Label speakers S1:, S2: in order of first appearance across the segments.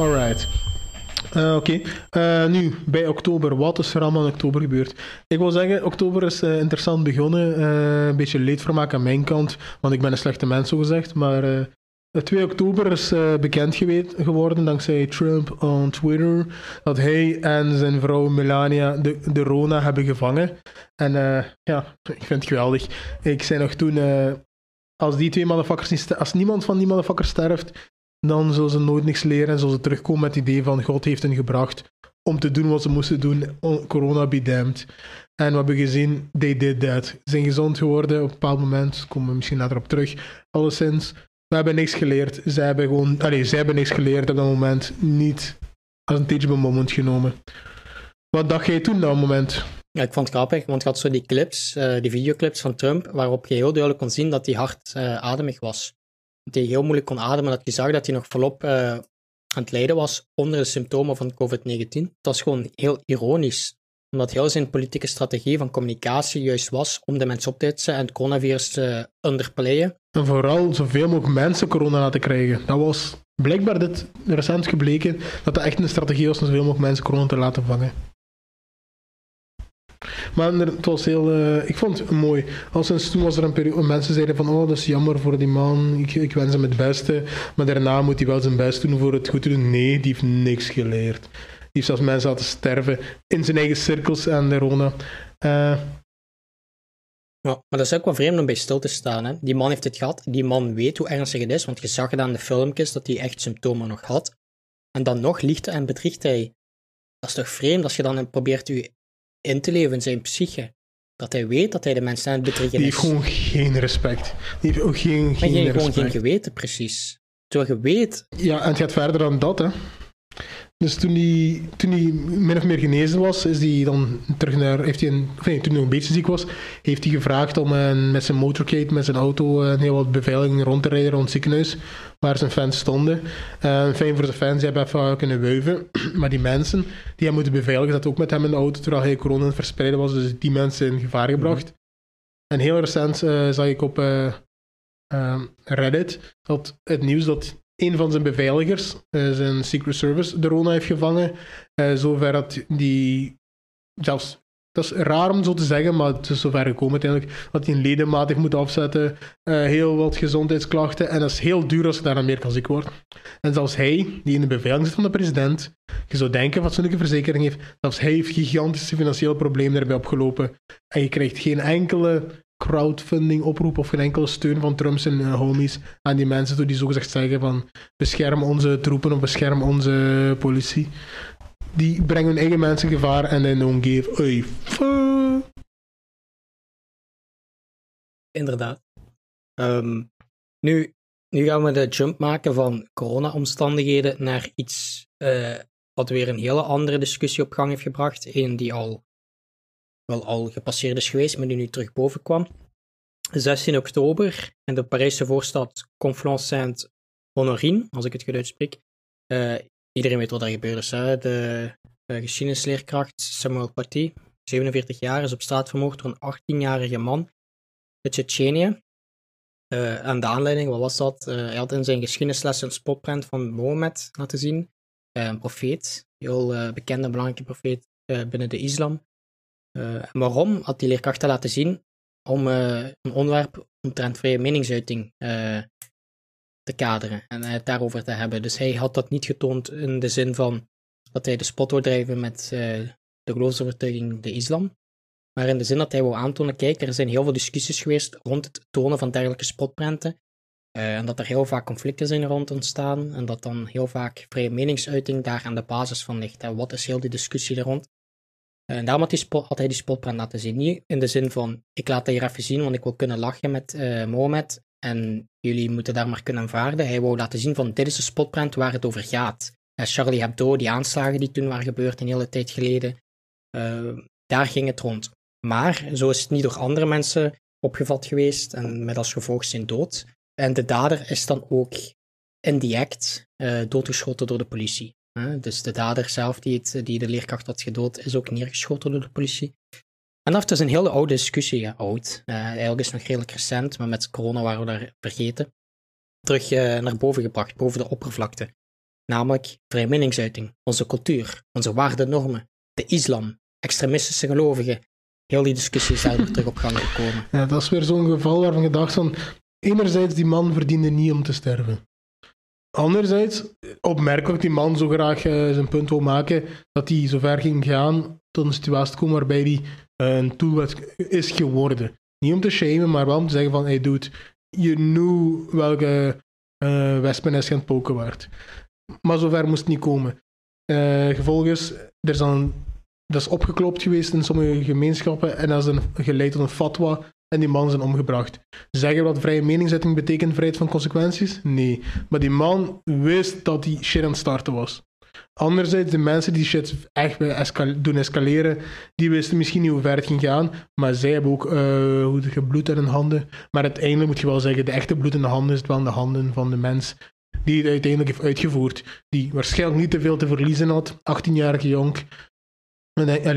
S1: Alright. Uh, Oké, uh, nu bij oktober. Wat is er allemaal in oktober gebeurd? Ik wil zeggen, oktober is uh, interessant begonnen. een beetje leedvermaak aan mijn kant, want ik ben een slechte mens, zo gezegd. Maar 2 oktober is bekend geworden dankzij Trump op Twitter dat hij en zijn vrouw Melania de, de Rona hebben gevangen. En ja, ik vind het geweldig. Ik zei nog toen, als die twee motherfuckers niet als niemand van die motherfuckers sterft, dan zullen ze nooit niks leren en zullen ze terugkomen met het idee van God heeft hen gebracht om te doen wat ze moesten doen. Corona be damned. En we hebben gezien, they did that. Ze zijn gezond geworden op een bepaald moment, komen we misschien later op terug. Alleszins, we hebben niks geleerd. Zij hebben gewoon, allez, zij hebben niks geleerd op dat moment. Niet als een teachable moment genomen. Wat dacht jij toen op dat moment?
S2: Ja, ik vond het grappig, want je had zo die clips, uh, die videoclips van Trump, waarop je heel duidelijk kon zien dat hij hard uh, ademig was hij heel moeilijk kon ademen, dat je zag dat hij nog volop uh, aan het lijden was onder de symptomen van COVID-19. Dat is gewoon heel ironisch, omdat heel zijn politieke strategie van communicatie juist was om de mensen op te hitsen en het coronavirus te underplayen.
S1: En vooral zoveel mogelijk mensen corona laten krijgen. Dat was blijkbaar dit recent gebleken dat dat echt een strategie was om zoveel mogelijk mensen corona te laten vangen. Maar het was heel, uh, ik vond het mooi. Al sinds toen was er een periode, mensen zeiden van, oh, dat is jammer voor die man, ik, ik wens hem het beste. Maar daarna moet hij wel zijn best doen voor het goed te doen. Nee, die heeft niks geleerd. Die heeft zelfs mensen laten sterven in zijn eigen cirkels aan de Rona. Uh,
S2: ja, maar dat is ook wel vreemd om bij stil te staan. Hè? Die man heeft het gehad, die man weet hoe ernstig het is, want je zag het aan de filmpjes dat hij echt symptomen nog had. En dan nog liegt en bedriegt hij. Dat is toch vreemd als je dan probeert je in te leven in zijn psyche. Dat hij weet dat hij de mensen aan het bedriegen is.
S1: Die heeft gewoon geen respect. Die heeft ook geen, geen
S2: maar gewoon geen geweten, precies. Terwijl je weet...
S1: Ja, en het gaat verder dan dat, hè. Dus toen hij, toen hij min of meer genezen was, is hij dan terug naar. Heeft hij een, nee, toen hij nog een beetje ziek was, heeft hij gevraagd om uh, met zijn motorcade, met zijn auto, uh, heel wat beveiliging rond te rijden rond het ziekenhuis, waar zijn fans stonden. Uh, fijn voor de fans, die hebben even kunnen wuiven. maar die mensen die hij moeten beveiligen, zaten ook met hem in de auto terwijl hij corona aan verspreiden was, dus die mensen in gevaar gebracht. Mhm. En heel recent zag ik op Reddit dat het nieuws dat een van zijn beveiligers, uh, zijn Secret Service, de Rona heeft gevangen. Uh, zover dat die zelfs dat is raar om zo te zeggen, maar het is zover gekomen uiteindelijk dat hij een moeten afzetten. Uh, heel wat gezondheidsklachten. En dat is heel duur als je daar meer kan ziek wordt. En zelfs hij, die in de beveiliging zit van de president, je zou denken wat zo'n verzekering heeft, zelfs hij heeft gigantische financiële problemen erbij opgelopen. En je krijgt geen enkele crowdfunding oproep of geen enkele steun van Trumps en uh, homies aan die mensen toe die zogezegd zeggen van bescherm onze troepen of bescherm onze politie. Die brengen hun eigen mensen gevaar en they don't give a.
S2: Inderdaad. Um, nu, nu gaan we de jump maken van corona-omstandigheden naar iets uh, wat weer een hele andere discussie op gang heeft gebracht. Een die al wel al gepasseerd is geweest, maar die nu terug boven kwam. 16 oktober in de Parijse voorstad Conflans Saint-Honorine, als ik het goed uitspreek. Uh, iedereen weet wat er gebeurd is. Hè? De uh, geschiedenisleerkracht Samuel Paty, 47 jaar, is op straat vermoord door een 18-jarige man uit Tsjetsjenië. Uh, en de aanleiding, wat was dat? hij had in zijn geschiedenisles een spotprint van Mohammed laten zien. een profeet, heel bekende, belangrijke profeet binnen de islam. Uh, waarom had die leerkrachten laten zien? Om uh, een onderwerp omtrent vrije meningsuiting uh, te kaderen en het daarover te hebben. Dus hij had dat niet getoond in de zin van dat hij de spot wil drijven met de geloofsovertuiging, de islam. Maar in de zin dat hij wil aantonen, kijk, er zijn heel veel discussies geweest rond het tonen van dergelijke spotprenten. en dat er heel vaak conflicten zijn rond ontstaan. En dat dan heel vaak vrije meningsuiting daar aan de basis van ligt. En wat is heel die discussie er rond? En eh, daarom had, hij die spotprint laten zien. Niet in de zin van, ik laat dat hier even zien, want ik wil kunnen lachen met uh, Mohamed. En jullie moeten daar maar kunnen aanvaarden. Hij wou laten zien van, dit is de spotprint waar het over gaat. Uh, Charlie Hebdo, die aanslagen die toen waren gebeurd, een hele tijd geleden. daar ging het rond. Maar zo is het niet door andere mensen opgevat geweest en met als gevolg zijn dood. En de dader is dan ook in die act doodgeschoten door de politie. Dus de dader zelf die, die de leerkracht had gedood, is ook neergeschoten door de politie. En dat is een hele oude discussie, ja, oud. Uh, eigenlijk is het nog redelijk recent, maar met corona waren we daar vergeten. Terug uh, naar boven gebracht, boven de oppervlakte. namelijk vrije meningsuiting, onze cultuur, onze waarden, normen, de islam, extremistische gelovigen. Heel die discussie is daar terug op gang gekomen.
S1: Ja, dat is weer zo'n geval waarvan je dacht van, enerzijds, die man verdiende niet om te sterven. Anderzijds, opmerkelijk die man zo graag uh, zijn punt wil maken, dat hij zo ver ging gaan tot een situatie te komen waarbij hij uh, een toelwet is geworden. Niet om te shamen, maar wel om te zeggen van, hey dude, je knew welke uh, wespennest gaan poken waard. Maar zover moest het niet komen. Uh, gevolg is, er is dan, dat is opgeklopt geweest in sommige gemeenschappen en dat is een, geleid tot een fatwa en die man zijn omgebracht. Zeggen we dat vrije meningsuiting betekent vrijheid van consequenties? Nee. Maar die man wist dat die shit aan het starten was. Anderzijds, de mensen die shit echt doen escaleren, die wisten misschien niet hoe ver het ging gaan, maar zij hebben ook uh, bloed in hun handen. Maar uiteindelijk moet je wel zeggen, de echte bloed in de handen is wel in de handen van de mens die het uiteindelijk heeft uitgevoerd. Die waarschijnlijk niet te veel te verliezen had, 18-jarige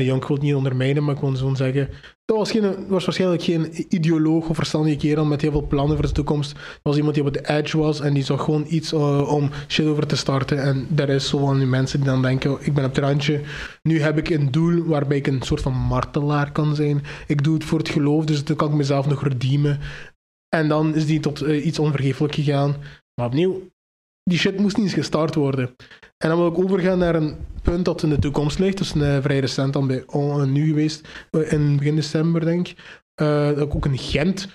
S1: Jonk wil het niet ondermijnen, maar ik wil zo zeggen. Dat was, geen, was waarschijnlijk geen ideoloog of verstandige kerel met heel veel plannen voor de toekomst. Dat was iemand die op de edge was en die zag gewoon iets uh, om shit over te starten. En daar is zo van mensen die dan denken: ik ben op het randje. Nu heb ik een doel waarbij ik een soort van martelaar kan zijn. Ik doe het voor het geloof, dus dan kan ik mezelf nog redeemen. En dan is die tot uh, iets onvergeeflijk gegaan. Maar opnieuw, die shit moest niet eens gestart worden. En dan wil ik overgaan naar een punt dat in de toekomst ligt. Dat is uh, vrij recent dan bij nu geweest, uh, in begin december denk ik. Uh, ook in Gent,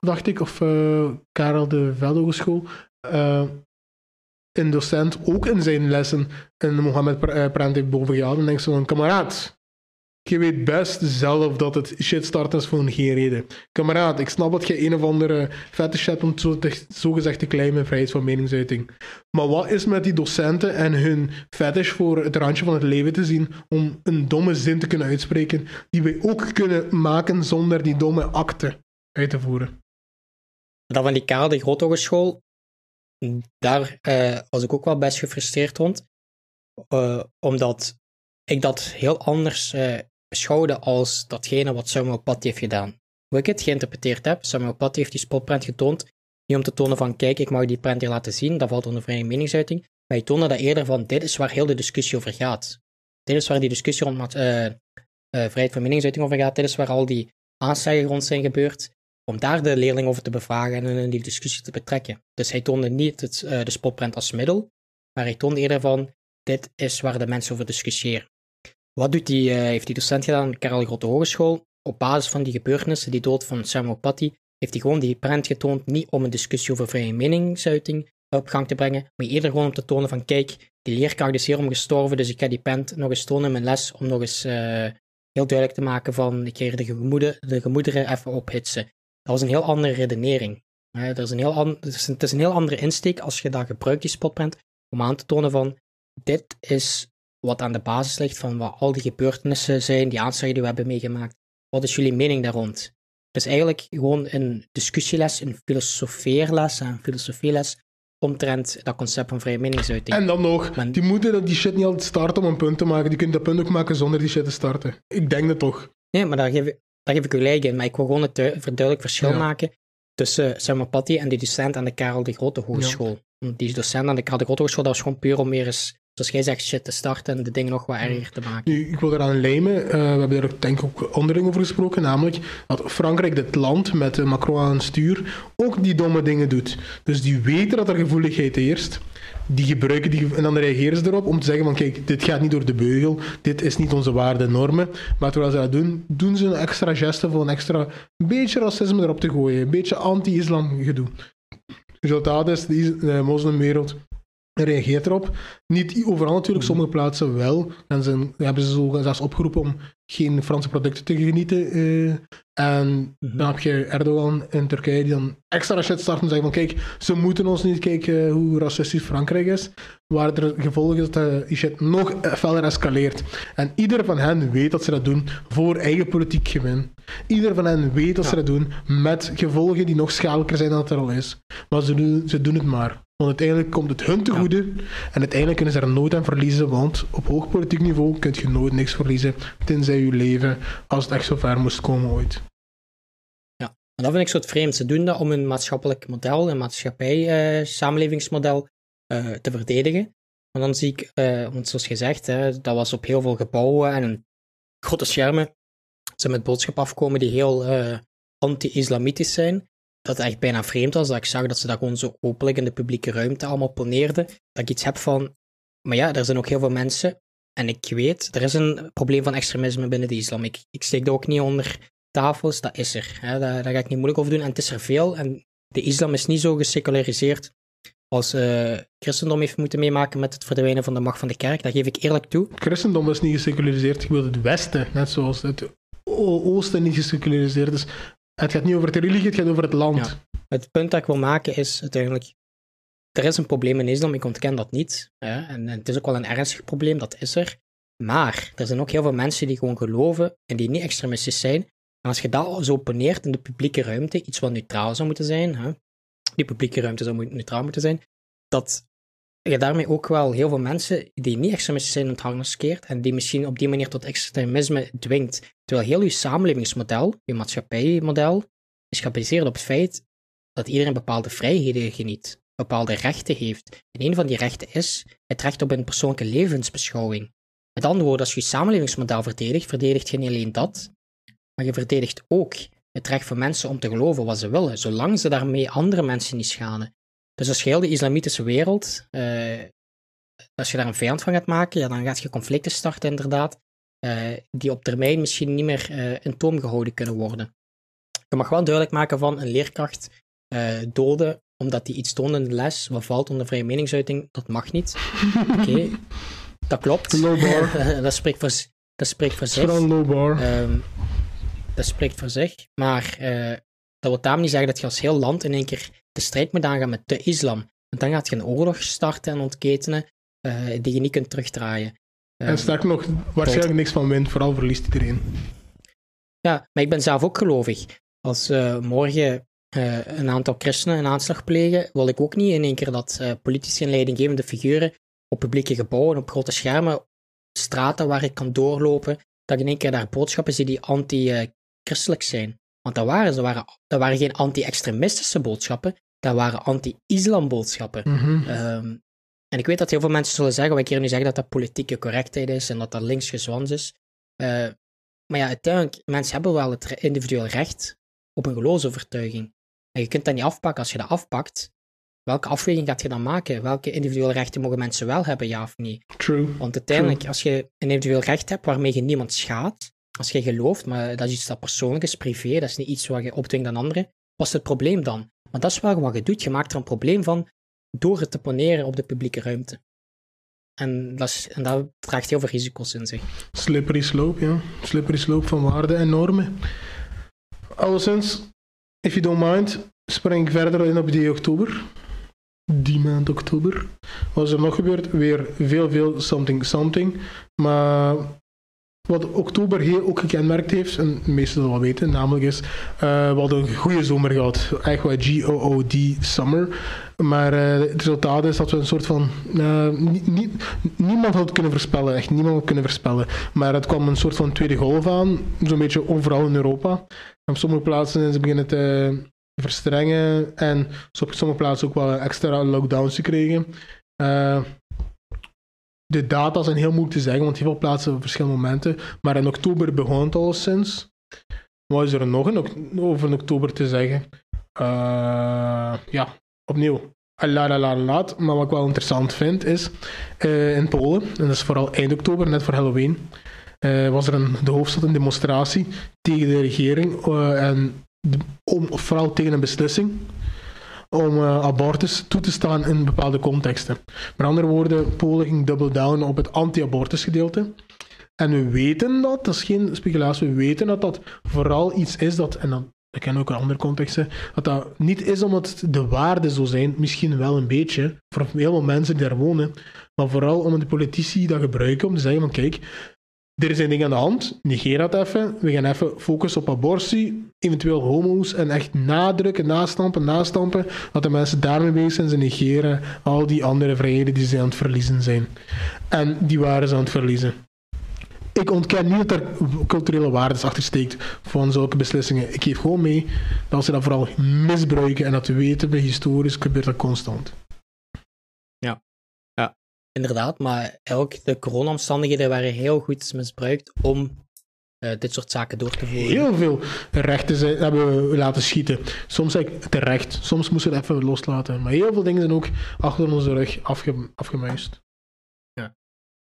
S1: dacht ik, of Karel de Velde Hogeschool. een docent ook in zijn lessen in Mohammed Prent heeft boven gehaald. En denkt zo van, kameraad, je weet best zelf dat het shit start is voor geen reden. Kameraad, ik snap dat je een of andere fetish hebt om zo, te, zo gezegd te claimen vrijheid van meningsuiting. Maar wat is met die docenten en hun fetish voor het randje van het leven te zien om een domme zin te kunnen uitspreken die wij ook kunnen maken zonder die domme akte uit te voeren?
S2: Dat van die Karel de Grote daar uh, was ik ook wel best gefrustreerd rond. Uh, omdat ik dat heel anders uh, beschouwde als datgene wat Samuel Paty heeft gedaan. Hoe ik het geïnterpreteerd heb, Samuel Paty heeft die spotprint getoond, niet om te tonen van kijk, ik mag die print hier laten zien, dat valt onder vrije meningsuiting, maar hij toonde dat eerder van dit is waar heel de discussie over gaat. Dit is waar die discussie rond uh, uh, vrijheid van meningsuiting over gaat, dit is waar al die aanslagen rond zijn gebeurd, om daar de leerling over te bevragen en in die discussie te betrekken. Dus hij toonde niet het, uh, de spotprint als middel, maar hij toonde eerder van dit is waar de mensen over discussiëren. Wat doet die, uh, heeft die docent gedaan, Karel Grote Hogeschool? Op basis van die gebeurtenissen, die dood van Samuel Paty, heeft hij gewoon die prent getoond, niet om een discussie over vrije meningsuiting op gang te brengen, maar eerder gewoon om te tonen van, kijk, die leerkracht is hierom gestorven, dus ik ga die prent nog eens tonen in mijn les, om nog eens uh, heel duidelijk te maken van, ik ga de, gemoede, de gemoederen even ophitsen. Dat was een heel andere redenering. Dat is een heel an, het, is een, heel andere insteek als je dat gebruikt, die spotprint, om aan te tonen van, dit is wat aan de basis ligt van wat al die gebeurtenissen zijn, die aanslagen die we hebben meegemaakt. Wat is jullie mening daar rond? Het is eigenlijk gewoon een discussieles, een filosofeerles, een filosofieles omtrent dat concept van vrije meningsuiting.
S1: En dan nog, die moeten die shit niet altijd starten om een punt te maken. Die kunnen dat punt ook maken zonder die shit te starten. Ik denk dat toch.
S2: Nee, maar daar geef, daar geef ik u gelijk in. Maar ik wil gewoon het verduidelijk verschil ja. maken tussen Samuel Patty en die docent aan de Karel de Grote Hogeschool. Ja. Die docent aan de Karel de Grote Hogeschool, dat was gewoon puur om meer eens Zoals jij zegt, shit te starten en de dingen nog wat erger te maken.
S1: Nu, ik wil eraan lijmen, uh, we hebben er denk ik ook onderling over gesproken, namelijk dat Frankrijk, dit land met uh, Macron aan het stuur, ook die domme dingen doet. Dus die weten dat er gevoeligheid heerst, die gebruiken die, en dan reageren ze erop om te zeggen van kijk, dit gaat niet door de beugel, dit is niet onze waarden en normen. Maar terwijl ze dat doen, doen ze een extra geste voor een extra beetje racisme erop te gooien, een beetje anti-islam gedoe. Resultaat is, de, de moslimwereld reageert erop. Niet overal natuurlijk, sommige plaatsen wel. En ze hebben ze zo zelfs opgeroepen om geen Franse producten te genieten. Uh, en mm-hmm. dan heb je Erdogan in Turkije die dan extra shit start en zeggen van kijk, ze moeten ons niet kijken hoe racistisch Frankrijk is. Waar er gevolg is dat die shit nog verder escaleert. En ieder van hen weet dat ze dat doen voor eigen politiek gewin. Ieder van hen weet dat ja. ze dat doen met gevolgen die nog schadelijker zijn dan het er al is. Maar ze doen, ze doen het maar. Want uiteindelijk komt het hun te goede. En uiteindelijk kunnen ze er nooit aan verliezen. Want op hoog politiek niveau kun je nooit niks verliezen. Tenzij je leven, als het echt zo ver moest komen ooit.
S2: Ja, en dat vind ik zo het vreemd. Ze doen dat om een maatschappelijk model, een maatschappij, uh, samenlevingsmodel uh, te verdedigen. Maar dan zie ik, uh, want zoals gezegd, hè, dat was op heel veel gebouwen en grote schermen. Ze met boodschap afkomen die heel anti-islamitisch zijn. Dat het echt bijna vreemd was dat ik zag dat ze dat gewoon zo openlijk in de publieke ruimte allemaal poneerden. Dat ik iets heb van, maar ja, er zijn ook heel veel mensen. En ik weet, er is een probleem van extremisme binnen de islam. Ik, steek dat ook niet onder tafels, dat is er. Hè. Daar, ga ik niet moeilijk over doen. En het is er veel. En de islam is niet zo geseculariseerd als uh, christendom heeft moeten meemaken met het verdwijnen van de macht van de kerk. Dat geef ik eerlijk toe.
S1: Christendom is niet geseculariseerd. Je wilt het Westen, net zoals het Oosten niet geseculariseerd is. Het gaat niet over de religie, het gaat over het land.
S2: Het punt dat ik wil maken is uiteindelijk. Er is een probleem in islam, ik ontken dat niet. Hè? En, het is ook wel een ernstig probleem, dat is er. Maar er zijn ook heel veel mensen die gewoon geloven en die niet extremistisch zijn. En als je dat zo opponeert in de publieke ruimte, iets wat neutraal zou moeten zijn, hè? die publieke ruimte zou neutraal moeten zijn, dat je daarmee ook wel heel veel mensen die niet extremistisch zijn in en die misschien op die manier tot extremisme dwingt. Terwijl heel je samenlevingsmodel, je maatschappijmodel, is gebaseerd op het feit dat iedereen bepaalde vrijheden geniet, bepaalde rechten heeft. En een van die rechten is het recht op een persoonlijke levensbeschouwing. Met andere woorden, als je je samenlevingsmodel verdedigt, verdedigt je niet alleen dat, maar je verdedigt ook het recht van mensen om te geloven wat ze willen, zolang ze daarmee andere mensen niet schaden. Dus als je heel de islamitische wereld, uh, als je daar een vijand van gaat maken, ja, dan gaat je conflicten starten inderdaad, uh, die op termijn misschien niet meer uh, in toom gehouden kunnen worden. Je mag wel duidelijk maken van een leerkracht doden omdat hij iets toont in de les wat valt onder vrije meningsuiting, dat mag niet. Oké, okay. dat klopt. dat, spreekt voor, dat spreekt voor zich. Um, dat spreekt voor zich. Maar uh, dat wil daarom niet zeggen dat je als heel land in één keer de strijd moet aangaan met de islam. Want dan gaat je een oorlog starten en ontketenen uh, die je niet kunt terugdraaien.
S1: En sterker nog, waarschijnlijk niks van wint, vooral verliest iedereen.
S2: Ja, maar ik ben zelf ook gelovig. Als uh, morgen uh, een aantal christenen een aanslag plegen, wil ik ook niet in één keer dat politici en leidinggevende figuren op publieke gebouwen, op grote schermen, straten waar ik kan doorlopen, dat ik in één keer daar boodschappen zie die anti-christelijk zijn. Want dat waren, dat waren, dat waren geen anti-extremistische boodschappen, dat waren anti-islam boodschappen.
S1: Mhm.
S2: Ehm, en ik weet dat heel veel mensen zullen zeggen, wat ik hier nu zeg, dat dat politieke correctheid is en dat dat linksgezwans is. Uh, maar ja, uiteindelijk, mensen hebben wel het individueel recht op een geloofsovertuiging. En je kunt dat niet afpakken. Als je dat afpakt, welke afweging gaat je dan maken? Welke individuele rechten mogen mensen wel hebben, ja of niet?
S1: True.
S2: Want uiteindelijk, als je een individueel recht hebt waarmee je niemand schaadt, als je gelooft, maar dat is iets dat persoonlijk is, privé, dat is niet iets wat je opdringt aan anderen, wat is het probleem dan? Maar dat is wel wat je doet. Je maakt er een probleem van door het te poneren op de publieke ruimte. En dat, is, en dat draagt heel veel risico's in zich.
S1: Slippery slope, ja. Slippery slope van waarden en normen. Alleszins, if you don't mind, spring ik verder in op die oktober. Die maand oktober. Wat is er nog gebeurd? Weer veel, veel something, something. Maar wat oktober heel ook gekenmerkt heeft, en de meesten zullen wel weten, namelijk is, uh, we hadden een goede zomer gehad. Echt wel G-O-O-D summer. Maar uh, het resultaat is dat we een soort van, uh, niemand had het kunnen voorspellen, echt niemand had kunnen voorspellen. Maar het kwam een soort van tweede golf aan, zo'n beetje overal in Europa. Op sommige plaatsen zijn ze beginnen te verstrengen en op sommige plaatsen ook wel extra lockdowns gekregen de data zijn heel moeilijk te zeggen, want heel veel plaatsen op verschillende momenten. Maar in oktober begon het al sinds. Wat is er nog in, over in oktober te zeggen? Uh, ja, opnieuw. Laat, maar wat ik wel interessant vind is uh, in Polen, en dat is vooral eind oktober, net voor Halloween, uh, was er in de hoofdstad een demonstratie tegen de regering en vooral tegen een beslissing om uh, abortus toe te staan in bepaalde contexten. Met andere woorden, Polen ging double down op het anti-abortus gedeelte. En we weten dat, dat is geen speculatie, we weten dat dat vooral iets is dat, en dan, ik ken ook in andere contexten, dat dat niet is omdat de waarden zo zijn, misschien wel een beetje, voor heel veel mensen die daar wonen, maar vooral omdat de politici dat gebruiken om te zeggen van kijk, er zijn dingen aan de hand, negeer dat even. We gaan even focussen op abortie, eventueel homo's en echt nadrukken, nastampen, nastampen. Dat de mensen daarmee bezig zijn, ze negeren al die andere vrijheden die ze aan het verliezen zijn. En die waren ze aan het verliezen. Ik ontken niet dat er culturele waarden achter steekt van zulke beslissingen. Ik geef gewoon mee dat ze dat vooral misbruiken en dat we weten, bij historisch gebeurt dat constant.
S2: Inderdaad. Maar ook de corona-omstandigheden waren heel goed misbruikt om uh, dit soort zaken door te voeren.
S1: Heel veel rechten zijn, hebben we laten schieten. Soms terecht, soms moesten we het even loslaten. Maar heel veel dingen zijn ook achter onze rug afge, afgemuist.
S2: Ja.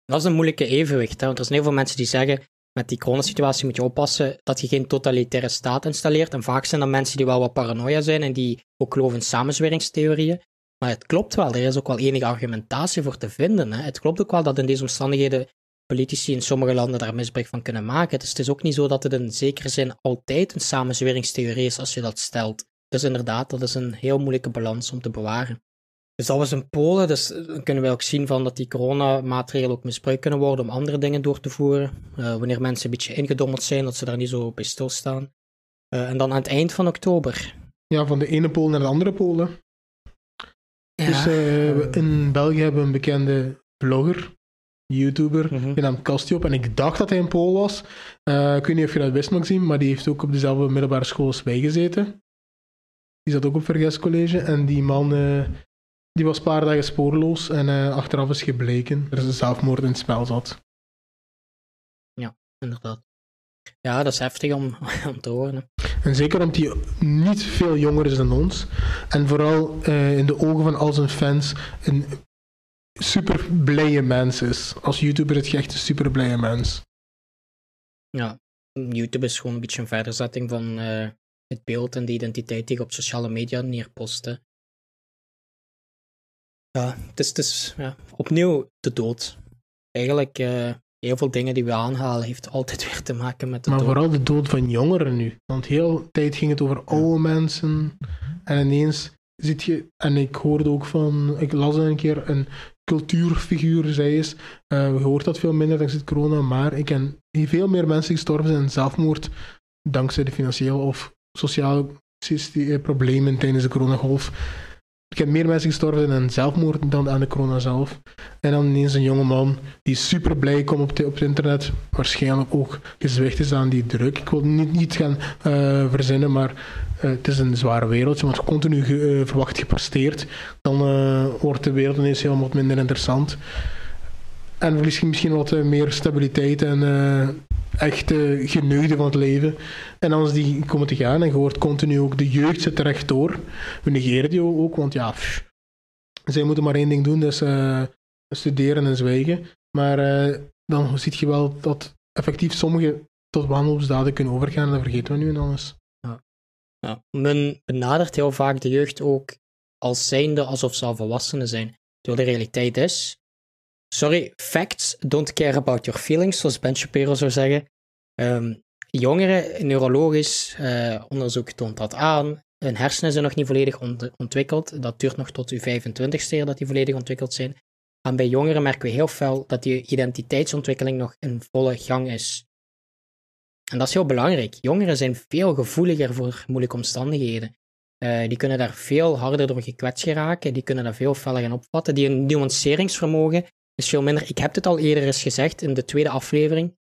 S2: Dat is een moeilijke evenwicht. Hè? Want er zijn heel veel mensen die zeggen: met die coronasituatie moet je oppassen dat je geen totalitaire staat installeert. En vaak zijn dat mensen die wel wat paranoia zijn en die ook geloven in samenzweringstheorieën. Maar het klopt wel, er is ook wel enige argumentatie voor te vinden. Hè. Het klopt ook wel dat in deze omstandigheden politici in sommige landen daar misbruik van kunnen maken. Dus het is ook niet zo dat het in zekere zin altijd een samenzweringstheorie is als je dat stelt. Dus inderdaad, dat is een heel moeilijke balans om te bewaren. Dus dat was in Polen, dus dan kunnen we ook zien van dat die coronamaatregelen ook misbruikt kunnen worden om andere dingen door te voeren. Uh, wanneer mensen een beetje ingedommeld zijn, dat ze daar niet zo bij stilstaan. Uh, en dan aan het eind van oktober.
S1: Ja, van de ene Pool naar de andere Polen. Ja. Dus uh, in België hebben we een bekende blogger, YouTuber, mm -hmm. genaamd Kastiop. En ik dacht dat hij een Pool was. Uh, ik weet niet of je dat wist, Maxime, maar die heeft ook op dezelfde middelbare school als wij gezeten. Die zat ook op Verges College. En die man uh, die was een paar dagen spoorloos. En uh, achteraf is gebleken dat er een zelfmoord in het spel zat.
S2: Ja, inderdaad. Ja, dat is heftig om, om te horen.
S1: En zeker omdat hij niet veel jonger is dan ons. En vooral uh, in de ogen van al zijn fans een super blije mens is. Als YouTuber is het echt een super blije mens.
S2: Ja, YouTube is gewoon een beetje een verderzetting van uh, het beeld en de identiteit die je op sociale media neerposten. Ja, het is, het is ja, opnieuw de dood. Eigenlijk, uh, heel veel dingen die we aanhalen, heeft altijd weer te maken met de
S1: maar
S2: dood.
S1: Maar vooral de dood van jongeren nu. Want heel de tijd ging het over oude mensen. En ineens zit je, en ik hoorde ook van, ik las een keer een cultuurfiguur zij is. Uh, we hoort dat veel minder dankzij corona, maar ik ken veel meer mensen die gestorven zijn in zelfmoord dankzij de financiële of sociale problemen tijdens de coronagolf. Ik heb meer mensen gestorven aan zelfmoord dan aan de corona zelf. En dan ineens een jonge man die super blij komt op, op het internet. Waarschijnlijk ook gezwicht is aan die druk. Ik wil niet, niet gaan uh, verzinnen, maar uh, het is een zware wereldje. Want continu uh, verwacht gepresteerd, dan wordt de wereld ineens helemaal wat minder interessant. En je misschien wat meer stabiliteit en echte geneugde van het leven. En als die komen te gaan en je hoort continu ook de jeugd zit recht door. We negeren die ook, want ja, pff, zij moeten maar één ding doen, dus studeren en zwijgen. Maar dan zie je wel dat effectief sommigen tot wanhoopsdaden kunnen overgaan en dat vergeten we nu en alles.
S2: Ja. Ja. Men benadert heel vaak de jeugd ook als zijnde alsof ze al volwassenen zijn. Terwijl de realiteit is, sorry, facts don't care about your feelings, zoals Ben Shapiro zou zeggen. Um, jongeren, neurologisch uh, onderzoek toont dat aan. Hun hersenen zijn nog niet volledig ont ontwikkeld. Dat duurt nog tot uw 25ste dat die volledig ontwikkeld zijn. En bij jongeren merken we heel fel dat die identiteitsontwikkeling nog in volle gang is. En dat is heel belangrijk. Jongeren zijn veel gevoeliger voor moeilijke omstandigheden. Uh, die kunnen daar veel harder door gekwetst geraken. Die kunnen daar veel feller gaan opvatten. Die nuanceringsvermogen is veel minder. Ik heb het al eerder eens gezegd in de tweede aflevering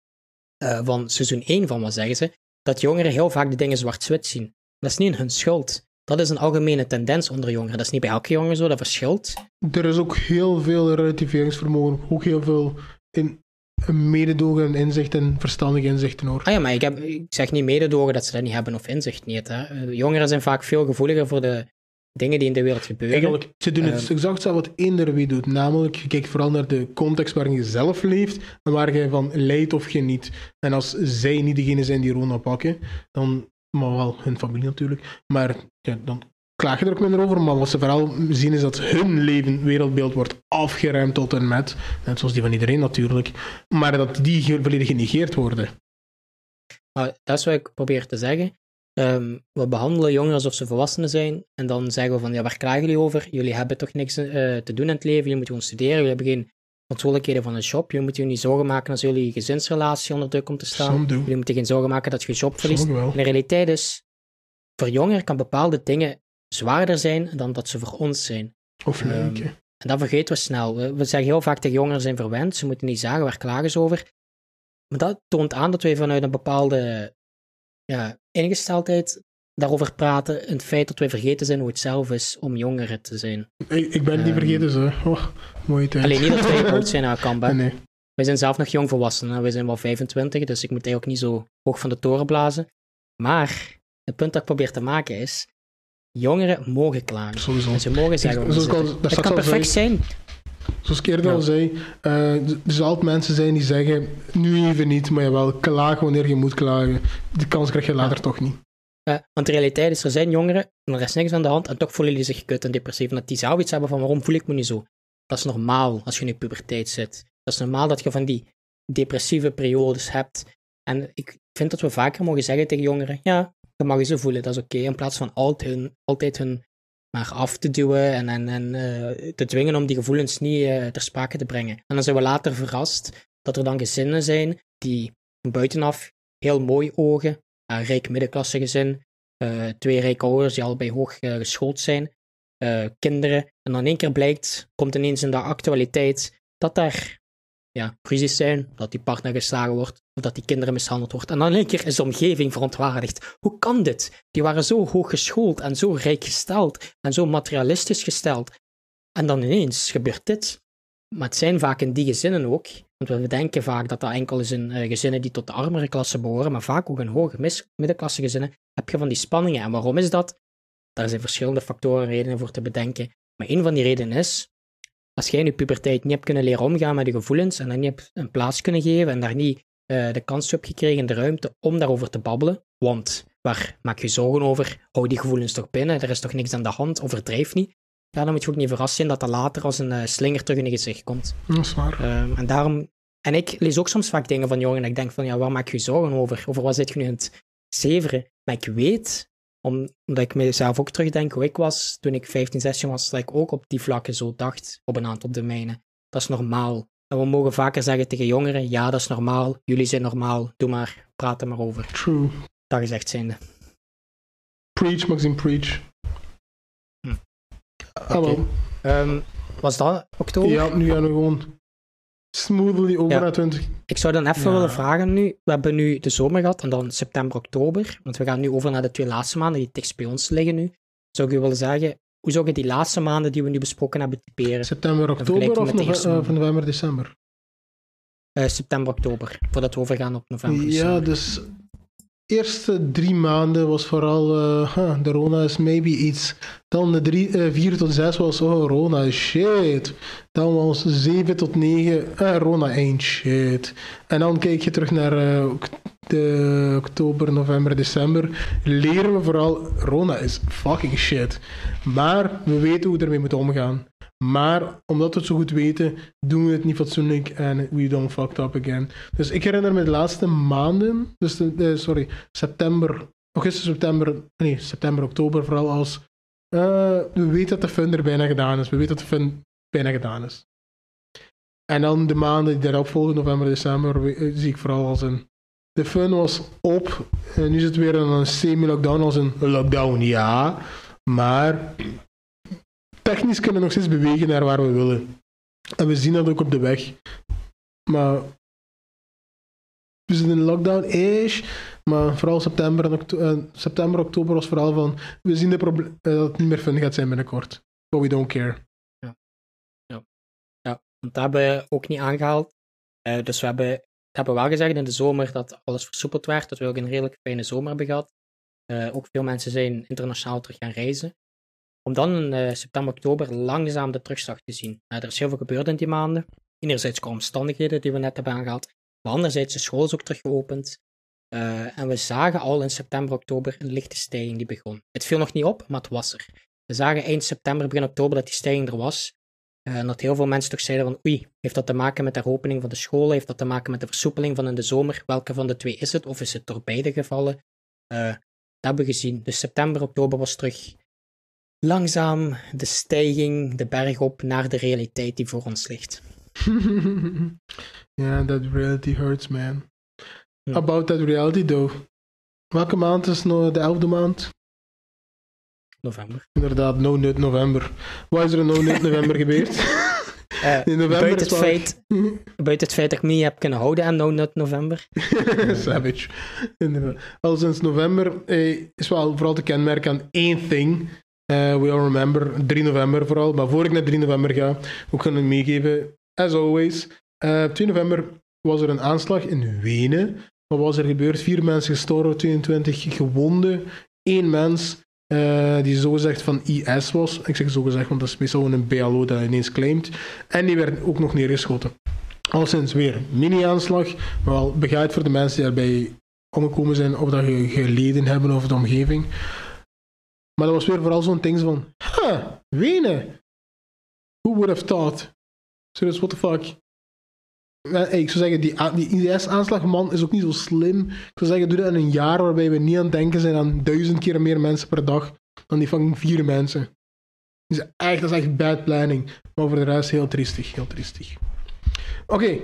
S2: uh, van seizoen 1 van Wat Zeggen Ze, dat jongeren heel vaak de dingen zwart-wit zien. Dat is niet hun schuld. Dat is een algemene tendens onder jongeren. Dat is niet bij elke jongen zo, dat verschilt.
S1: Er is ook heel veel relativeringsvermogen, ook heel veel in mededogen en inzicht en verstandige inzichten hoor.
S2: Ah ja, maar ik, heb, ik zeg niet mededogen dat ze dat niet hebben of inzicht niet. Hè. Eh, jongeren zijn vaak veel gevoeliger voor de dingen die in de wereld gebeuren.
S1: Eigenlijk, ze doen het exact hetzelfde wat eender wie doet. Namelijk, je kijkt vooral naar de context waarin je zelf leeft en waar je van leidt of geniet. En als zij niet degene zijn die Rona pakken, dan, maar wel hun familie natuurlijk, maar ja, dan klaag je er ook minder over. Maar wat ze vooral zien is dat hun leven, wereldbeeld wordt afgeruimd tot en met. Net zoals die van iedereen natuurlijk. Maar dat die volledig genegeerd worden.
S2: Nou, dat is wat ik probeer te zeggen. Um, we behandelen jongeren alsof ze volwassenen zijn. En dan zeggen we van, ja, waar klagen jullie over? Jullie hebben toch niks uh, te doen in het leven. Jullie moeten gewoon studeren. Jullie hebben geen verantwoordelijkheden van een job. Jullie moeten je niet zorgen maken als jullie gezinsrelatie onder druk komt te staan. Jullie moeten geen zorgen maken dat je je job verliest. De realiteit is, voor jongeren kan bepaalde dingen zwaarder zijn dan dat ze voor ons zijn.
S1: Of leuk, um,
S2: En dat vergeten we snel. We, we zeggen heel vaak tegen jongeren zijn verwend. Ze moeten niet zagen, waar klagen ze over? Maar dat toont aan dat wij vanuit een bepaalde ja, ingesteldheid daarover praten, het feit dat wij vergeten zijn hoe het zelf is om jongeren te zijn.
S1: Ik, ik ben niet
S2: Ehm.
S1: vergeten, zo. Oh, mooie tijd.
S2: Alleen niet dat wij oud zijn aan Kamba.
S1: Nee.
S2: Wij zijn zelf nog jong volwassen. hè. Wij zijn wel 25, dus ik moet eigenlijk niet zo hoog van de toren blazen. Maar het punt dat ik probeer te maken is: jongeren mogen klagen.
S1: Sowieso.
S2: En ze mogen zeggen
S1: ik daar
S2: Het kan perfect zijn.
S1: Zoals ik eerder al zei, eh, er zullen altijd mensen zijn die zeggen, nu even niet, maar jawel, klaag wanneer je moet klagen. Die kans krijg je later toch niet.
S2: Want de realiteit is, er zijn jongeren en er is niks aan de hand en toch voelen die zich kut en depressief. En dat die zelf iets hebben van waarom voel ik me niet zo. Dat is normaal als je in puberteit zit. Dat is normaal dat je van die depressieve periodes hebt. En ik vind dat we vaker mogen zeggen tegen jongeren, ja, je mag je zo voelen, dat is oké. in plaats van altijd hun, altijd hun af te duwen en, eh, te dwingen om die gevoelens niet eh, ter sprake te brengen. En dan zijn we later verrast dat er dan gezinnen zijn die van buitenaf heel mooi ogen, een rijk middenklasse gezin, eh, twee rijke ouders die allebei hoog geschoold zijn, kinderen. En dan in één keer blijkt, komt ineens in de actualiteit, dat daar ja, ruzies zijn, dat die partner geslagen wordt, of dat die kinderen mishandeld wordt. En dan in één keer is de omgeving verontwaardigd. Hoe kan dit? Die waren zo hoog geschoold en zo rijk gesteld en zo materialistisch gesteld. En dan ineens gebeurt dit. Maar het zijn vaak in die gezinnen ook, want we denken vaak dat dat enkel is in eh, gezinnen die tot de armere klasse behoren, maar vaak ook in hoge middenklasse gezinnen heb je van die spanningen. En waarom is dat? Daar zijn verschillende factoren en redenen voor te bedenken. Maar een van die redenen is, als jij in je puberteit niet hebt kunnen leren omgaan met je gevoelens en dan niet hebt een plaats kunnen geven en daar niet eh, de kans hebt gekregen, de ruimte om daarover te babbelen, want waar maak je zorgen over? Hou die gevoelens toch binnen, er is toch niks aan de hand, overdrijf niet. Ja, dan moet je ook niet verrast zijn dat dat later als een eh, slinger terug in je gezicht komt.
S1: Dat is waar.
S2: Ehm, en daarom, en ik lees ook soms vaak dingen van jongeren en ik denk van, ja, waar maak je je zorgen over? Over wat zit je nu aan het zeveren? Maar ik weet, om- omdat ik mezelf ook terugdenk hoe ik was toen ik 15, 16 was, dat ik ook op die vlakken zo dacht, op een aantal domeinen. Dat is normaal. En we mogen vaker zeggen tegen jongeren, ja, dat is normaal, jullie zijn normaal, doe maar, praat er maar over.
S1: True.
S2: Dat gezegd zijnde.
S1: Preach, Maxim, preach.
S2: Hm.
S1: Wel.
S2: Ehm, was dat oktober?
S1: Ja, nu gaan we gewoon smoothly over
S2: Ja.
S1: naar 20.
S2: Ik zou dan even
S1: Ja.
S2: willen vragen nu. We hebben nu de zomer gehad en dan september, oktober. Want we gaan nu over naar de twee laatste maanden die dichtst bij ons liggen nu. Zou ik u willen zeggen, hoe zou je die laatste maanden die we nu besproken hebben typeren?
S1: September, oktober of
S2: met de
S1: nove-
S2: eerste
S1: eh, november, december?
S2: Eh, september, oktober. Voordat we overgaan op november.
S1: Ja,
S2: december.
S1: dus eerste drie maanden was vooral eh, de Rona is maybe iets. Dan de drie, eh, vier tot zes was oh Rona is shit. Dan was zeven tot negen eh, Rona ain't shit. En dan kijk je terug naar eh, de oktober, november, december. Leren we vooral Rona is fucking shit. Maar we weten hoe we ermee moeten omgaan. Maar omdat we het zo goed weten, doen we het niet fatsoenlijk en we don't fucked up again. Dus ik herinner me de laatste maanden, dus sorry, september, augustus, september, nee, september, oktober vooral als eh, we weten dat de fun er bijna gedaan is. We weten dat de fun bijna gedaan is. En dan de maanden die daarop volgen, november, december, eh, zie ik vooral als een. De fun was op. En nu zit het weer een semi-lockdown als een lockdown, ja. Maar technisch kunnen we nog steeds bewegen naar waar we willen. En we zien dat ook op de weg. Maar we zitten in lockdown-ish. Maar vooral september, en okto- eh, september, oktober was vooral van... We zien de eh, dat het niet meer fun gaat zijn binnenkort. But we don't care.
S2: Want dat hebben we ook niet aangehaald. Eh, dus we hebben, we hebben wel gezegd in de zomer dat alles versoepeld werd. Dat we ook een redelijk fijne zomer hebben gehad. Eh, ook veel mensen zijn internationaal terug gaan reizen. Om dan in eh, september, oktober langzaam de terugslag te zien. Eh, er is heel veel gebeurd in die maanden. Enerzijds qua omstandigheden die we net hebben aangehaald. Maar anderzijds, de school is ook terug geopend. Eh, en we zagen al in september, oktober een lichte stijging die begon. Het viel nog niet op, maar het was er. We zagen eind september, begin oktober dat die stijging er was. Eh, En dat heel veel mensen toch zeiden van oei, heeft dat te maken met de opening van de scholen? Heeft dat te maken met de versoepeling van in de zomer? Welke van de twee is het? Of is het door beide gevallen? Dat hebben we gezien. Dus september, oktober was terug langzaam de stijging, de berg op naar de realiteit die voor ons ligt.
S1: yeah, that reality hurts, man.
S2: Hm.
S1: About that reality, though. Welke maand is nou de elfde maand?
S2: November.
S1: Inderdaad, No Nut November. Wat is er in No Nut November gebeurd?
S2: Uh,
S1: In november
S2: buiten, het feit, buiten het feit dat ik me niet heb kunnen houden aan No Nut November.
S1: Savage. Inderdaad. Al sinds november eh, is wel vooral te kenmerken aan één thing. Eh, we all remember, 3 november vooral. Maar voor ik naar 3 november ga, ook we meegeven, as always. Eh 2 november was er een aanslag in Wenen. Wat was er gebeurd? Vier mensen gestorven, 22 gewonden. Eén mens eh, die zogezegd van IS was. Ik zeg zogezegd, want dat is meestal een BLO dat ineens claimt. En die werd ook nog neergeschoten. Al sinds weer mini-aanslag, maar wel begeleid voor de mensen die daarbij omgekomen zijn, of dat geleden hebben of de omgeving. Maar dat was weer vooral zo'n ding van, ha, Wenen. Who would have thought? Serieus, what the fuck? Eh, ik zou zeggen, die, die IS-aanslagman is ook niet zo slim. Ik zou zeggen, doe dat in een jaar waarbij we niet aan het denken zijn aan duizend keer meer mensen per dag dan die fucking vier mensen. Dus echt, dat is echt bad planning. Maar voor de rest heel triestig, heel triestig. Oké,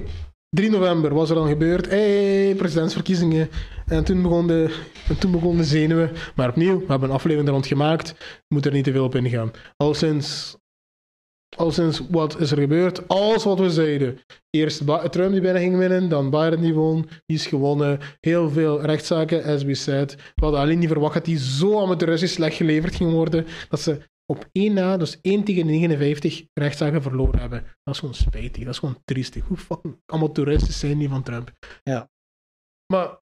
S1: 3 november was er dan gebeurd. Hey, presidentsverkiezingen. En toen begon de, en toen begon zenuwen. Maar opnieuw, we hebben een aflevering er rond gemaakt. Moet er niet te veel op ingaan. Al sinds, al sinds wat is er gebeurd? Alles wat we zeiden. Eerst Trump die bijna ging winnen, dan Biden die won. Die is gewonnen. Heel veel rechtszaken, as we said. We hadden alleen niet verwacht dat die zo amateuristisch slecht geleverd ging worden. Dat ze op één na, dus 1 tegen 59, rechtszaken verloren hebben. Dat is gewoon spijtig. Dat is gewoon triestig. Hoe fucking amateuristisch zijn die van Trump?
S2: Ja.
S1: Maar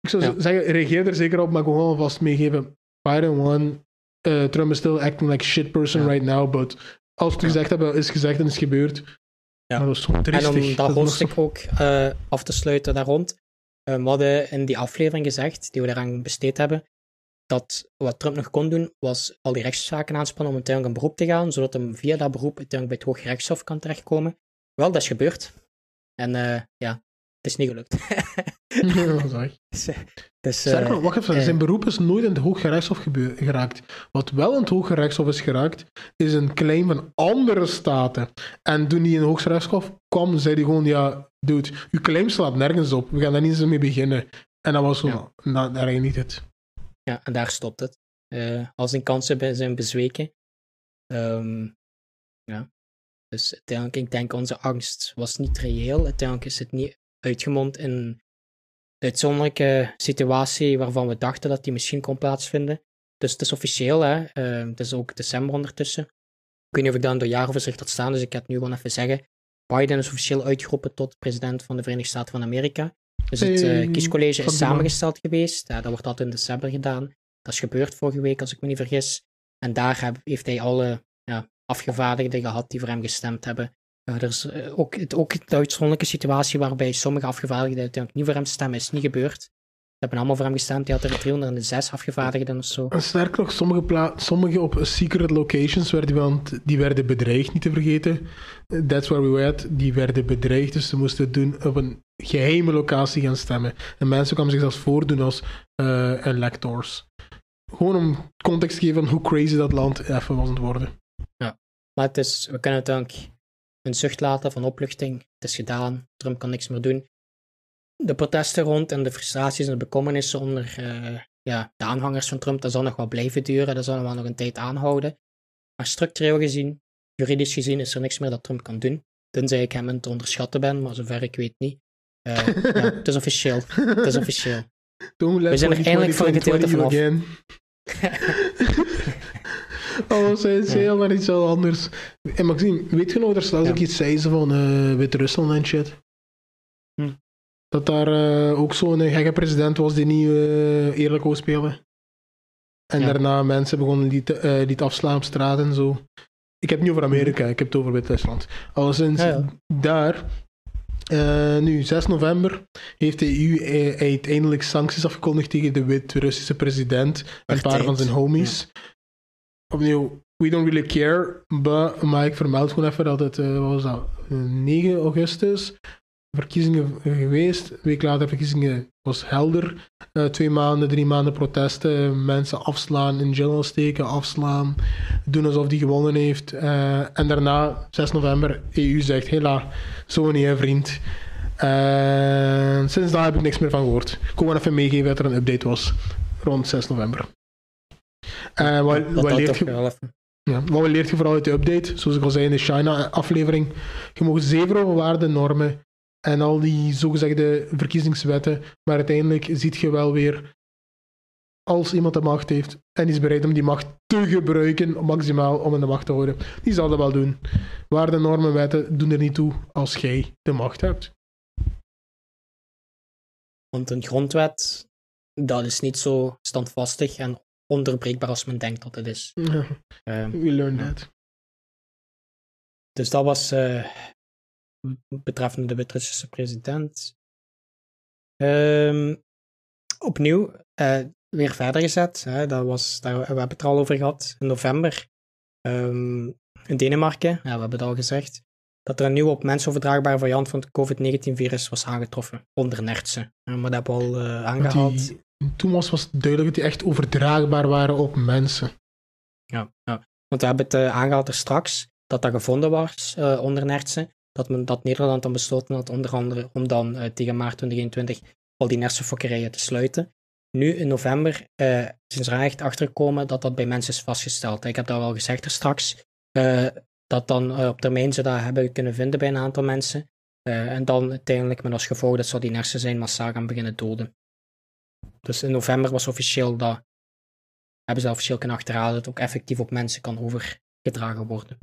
S1: ik zou
S2: Ja.
S1: zeggen, reageer er zeker op, maar ik wil gewoon vast meegeven. Biden won. Eh, Trump is still acting like shit person
S2: Ja.
S1: right now, but als we het
S2: Ja.
S1: gezegd hebben, is gezegd en is gebeurd.
S2: Ja.
S1: Maar dat is gewoon
S2: En
S1: triestig.
S2: om
S1: Dat nog
S2: hoofdstuk ook eh, af te sluiten daar rond. eh, we hadden in die aflevering gezegd, die we daaraan besteed hebben, dat wat Trump nog kon doen, was al die rechtszaken aanspannen om uiteindelijk een beroep te gaan, zodat hem via dat beroep uiteindelijk bij het Hoge Rechtshof kan terechtkomen. Wel, dat is gebeurd. En eh, ja, het is niet gelukt.
S1: Ja, dat
S2: dus, eh, dus,
S1: Sterker
S2: eh,
S1: nog, wacht even, zijn beroep is nooit in het Hoge Rechtshof geraakt. Wat wel in het Hoge Rechtshof is geraakt, is een claim van andere staten. En toen die in het Hoge Rechtshof kwam, zei hij gewoon, ja, dude, uw claim slaat nergens op. We gaan daar niet eens mee beginnen. En dat was zo,
S2: Ja.
S1: nou, daar ging niet het.
S2: Ja, en daar stopt het. Eh, als zijn kansen zijn bezweken. Ehm, ja. Dus uiteindelijk, ik denk onze angst was niet reëel. Uiteindelijk is het niet uitgemond in een uitzonderlijke situatie waarvan we dachten dat die misschien kon plaatsvinden. Dus het is officieel, hè. Eh, het is ook december ondertussen. Ik weet niet of ik dat in de jaaroverzicht had staan, dus ik ga het nu gewoon even zeggen. Biden is officieel uitgeroepen tot president van de Verenigde Staten van Amerika. Dus het eh, kiescollege is samengesteld geweest. Ja, dat wordt altijd in december gedaan. Dat is gebeurd vorige week, als ik me niet vergis. En daar heb- heeft hij alle ja, afgevaardigden gehad die voor hem gestemd hebben. Er is eh, ook, het, ook de uitzonderlijke situatie waarbij sommige afgevaardigden uiteindelijk niet voor hem stemmen, is niet gebeurd. Ze hebben allemaal voor hem gestemd. Hij had er 306 afgevaardigden of zo.
S1: En sterker nog, sommige, sommige op secret locations werden, want die werden bedreigd, niet te vergeten. That's where we were at. Die werden bedreigd, dus ze moesten het doen op een geheime locatie gaan stemmen. En mensen kwamen zich zelfs voordoen als eh, electors. Gewoon om context te geven van hoe crazy dat land even was aan het worden.
S2: Maar het is, we kunnen uiteindelijk een zucht laten van opluchting. Het is gedaan. Trump kan niks meer doen. De protesten rond en de frustraties en de bekommernissen onder eh, ja, de aanhangers van Trump, dat zal nog wel blijven duren. Dat zal nog wel nog een tijd aanhouden. Maar structureel gezien, juridisch gezien, is er niks meer dat Trump kan doen. Tenzij ik hem aan het onderschatten ben, maar zover ik weet niet. Eh, ja, het is officieel. Het is officieel. We zijn er
S1: 2020
S2: eindelijk voor een gedeelte
S1: 20 you
S2: vanaf.
S1: again. oh,
S2: Ja.
S1: maar iets heel anders. En Maxime, weet je nog,
S2: Ja.
S1: ook iets zei ze van eh Wit-Rusland en shit?
S2: Hm.
S1: Dat daar eh, ook zo'n gekke president was die niet eh, eerlijk wou spelen. En
S2: Ja.
S1: daarna mensen begonnen die te, eh, die te afslaan op straat en zo. Ik heb het niet over Amerika, ik heb het over Wit-Rusland. Alleszins
S2: Ja, ja.
S1: daar, nu 6 november, heeft de EU eh, uiteindelijk sancties afgekondigd tegen de Wit-Russische president en een paar van zijn homies. Opnieuw, we don't really care, but, maar ik vermeld gewoon even dat het, wat was dat, Eh, 9 augustus, verkiezingen geweest. Een week later verkiezingen was helder. Eh, twee maanden, drie maanden protesten, mensen afslaan, in jail steken, afslaan, doen alsof die gewonnen heeft. Eh, en daarna, 6 november, EU zegt, hela, zo niet hè vriend. En sinds daar heb ik niks meer van gehoord. Ik kon even meegeven dat er een update was rond 6 november. Eh, wat, wat leert je... Ja, wat leert je vooral uit de update? Zoals ik al zei in de China-aflevering. Je mag zeven over waarden, en al die zogezegde verkiezingswetten. Maar uiteindelijk ziet je wel weer, als iemand de macht heeft en is bereid om die macht te gebruiken, maximaal om in de macht te houden, die zal dat wel doen. Waarden, normen, wetten doen er niet toe als jij de macht hebt.
S2: Want een grondwet, dat is niet zo standvastig en ondoorбreekbaar als men denkt dat het is.
S1: Ja.
S2: Ehm,
S1: We learned that.
S2: dus dat was uh, betreffende de Wit-Russische president. Um, opnieuw, uh, weer verder gezet. Hè, dat was, daar, we hebben het er al over gehad in november. Um, in Denemarken, ja, we hebben het al gezegd, dat er een nieuwe op mensoverdraagbare variant van het COVID-19-virus was aangetroffen, onder Nertsen. Maar dat hebben we al uh, aangehaald.
S1: Die, toen was, was duidelijk dat die echt overdraagbaar waren op mensen.
S2: Ja, ja. want we hebben het uh, aangehaald er straks, dat dat gevonden was uh, onder Nertsen. Dat, men, dat Nederland dan besloten had, onder andere, om dan uh, tegen maart 2021 al die nertsenfokkerijen te sluiten. Nu in november uh, zijn ze er echt achter gekomen dat dat bij mensen is vastgesteld. Ik heb dat al gezegd er straks. Uh, dat dan op termijn ze dat hebben kunnen vinden bij een aantal mensen. en dan uiteindelijk met als gevolg dat ze die nersen zijn massaal gaan beginnen doden. Dus in november was officieel dat, hebben ze officieel kunnen achterhalen dat het ook effectief op mensen kan overgedragen worden.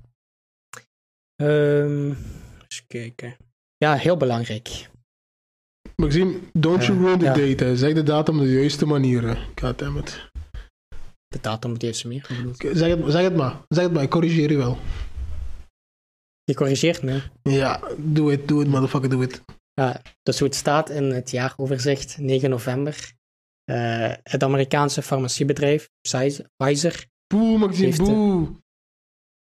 S2: Um, eens kijken. Ja, heel belangrijk.
S1: Maxime, don't you ruin the ja. date. Zeg de datum op de juiste manier. Goddammit.
S2: De datum op de juiste manier?
S1: Zeg het, zeg het maar. Zeg het maar, ik corrigeer je wel.
S2: Je corrigeert me?
S1: Ja, doe het, doe het, motherfucker, doe het.
S2: Ja, dus hoe het staat in het jaaroverzicht, 9 november. Uh, het Amerikaanse farmaciebedrijf Pfizer.
S1: Boe, Maxime, boe.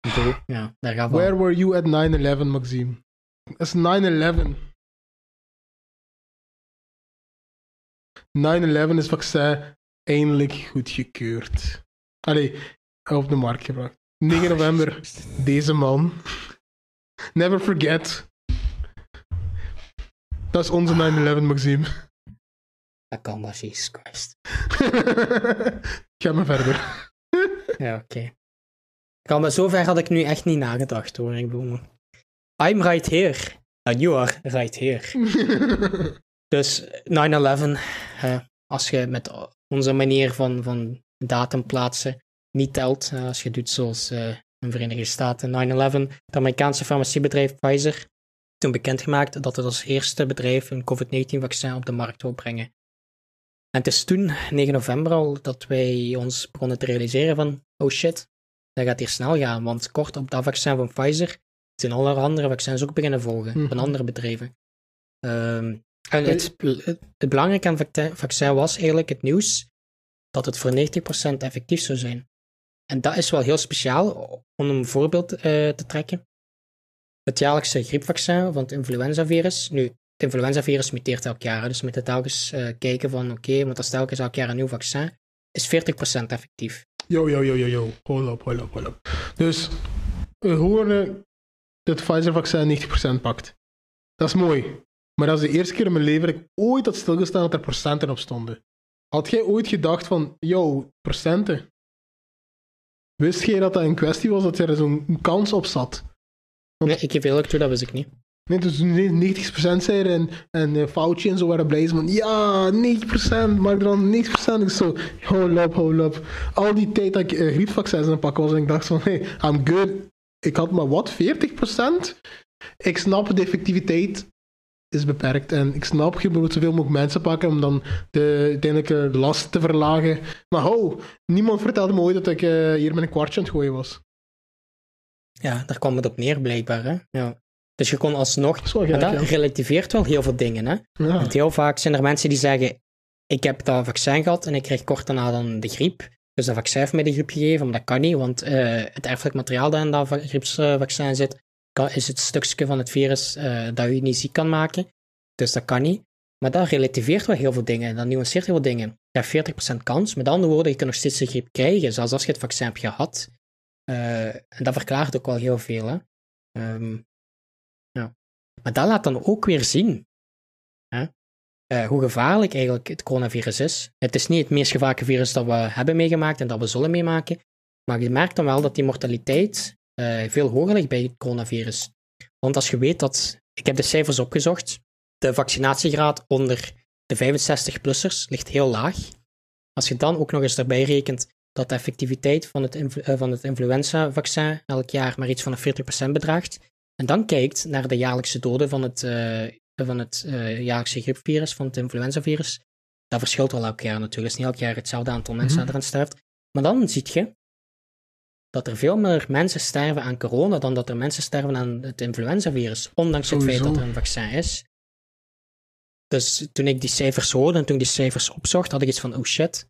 S2: Boe, ja, daar gaat.
S1: Where were you at 9-11, Maxime? Dat is 9-11. 9-11 is vaccin eindelijk goedgekeurd. Allee, op de markt gebracht. 9 november, deze man. Never forget. Dat is onze 9-11, Maxime.
S2: Dat kan maar, Jesus Christ.
S1: Ga maar verder.
S2: ja, oké. Okay. Maar zover had ik nu echt niet nagedacht hoor. Ik bedoel, I'm right here. And you are right here. dus 9-11, uh, als je met onze manier van, van datum plaatsen niet telt, uh, als je doet zoals uh, in de Verenigde Staten 9-11, het Amerikaanse farmaciebedrijf Pfizer toen bekendgemaakt dat het als eerste bedrijf een COVID-19-vaccin op de markt wil brengen. En het is toen, 9 november al, dat wij ons begonnen te realiseren van, oh shit, dat gaat hier snel gaan, want kort op dat vaccin van Pfizer zijn alle andere vaccins ook beginnen volgen, mm -hmm. van andere bedrijven. Um, en het, het, het belangrijke aan het vaccin was eigenlijk het nieuws dat het voor 90% effectief zou zijn. En dat is wel heel speciaal, om een voorbeeld uh, te trekken. Het jaarlijkse griepvaccin van het influenzavirus. Nu, het influenzavirus muteert elk jaar, dus we moeten telkens uh, kijken van oké, okay, want dat is telkens elk jaar een nieuw vaccin. Is 40% effectief.
S1: Yo, yo, yo, yo, yo. Hold up, hold up, hold up. Dus we horen dat het Pfizer-vaccin 90% pakt. Dat is mooi. Maar dat is de eerste keer in mijn leven dat ik ooit had stilgestaan dat er procenten op stonden. Had jij ooit gedacht van, yo, procenten? Wist jij dat dat een kwestie was dat er zo'n kans op zat?
S2: Want, nee, ik geef eerlijk toe, dat wist ik niet.
S1: Nee, dus 90% zeiden en, en uh, Fauci en zo waren blij van, ja, 90%, maar dan 90% ik zo, hold up, hold up. Al die tijd dat ik uh, griepvaccins aan het pakken was en ik dacht van, hey, I'm good. Ik had maar wat, 40%? Ik snap de effectiviteit is beperkt. En ik snap, je moet zoveel mogelijk mensen pakken om dan de uiteindelijke last te verlagen. Maar ho, niemand vertelde me ooit dat ik uh, hier met een kwartje aan het gooien was.
S2: Ja, daar kwam het op neer blijkbaar. Hè? Ja. Dus je kon alsnog...
S1: Dat, gek,
S2: dat
S1: ja.
S2: relativeert wel heel veel dingen. Hè?
S1: Ja.
S2: Want heel vaak zijn er mensen die zeggen... Ik heb dat vaccin gehad en ik kreeg kort daarna dan de griep. Dus dat vaccin heeft mij de griep gegeven, maar dat kan niet. Want uh, het erfelijk materiaal dat in dat griepsvaccin zit, kan, is het stukje van het virus uh, dat je niet ziek kan maken. Dus dat kan niet. Maar dat relativeert wel heel veel dingen. Dat nuanceert heel veel dingen. Je hebt 40% kans. Met andere woorden, je kan nog steeds de griep krijgen, zelfs als je het vaccin hebt gehad. Uh, en dat verklaart ook wel heel veel. Hè? Um, ja. Maar dat laat dan ook weer zien? Uh, hoe gevaarlijk eigenlijk het coronavirus is. Het is niet het meest gevaarlijke virus dat we hebben meegemaakt en dat we zullen meemaken. Maar je merkt dan wel dat die mortaliteit uh, veel hoger ligt bij het coronavirus. Want als je weet dat, ik heb de cijfers opgezocht, de vaccinatiegraad onder de 65-plussers ligt heel laag. Als je dan ook nog eens erbij rekent dat de effectiviteit van het, influ van het influenza-vaccin elk jaar maar iets van de 40% bedraagt, en dan kijkt naar de jaarlijkse doden van het, van het uh, jaarlijkse griepvirus, van het influenzavirus, dat verschilt wel elk jaar natuurlijk. Het is niet elk jaar hetzelfde aantal mensen mm -hmm. dat eraan sterft. Maar dan zie je dat er veel meer mensen sterven aan corona dan dat er mensen sterven aan het influenzavirus, ondanks Sowieso. het feit dat er een vaccin is. Dus toen ik die cijfers hoorde en toen ik die cijfers opzocht, had ik iets van, oh shit,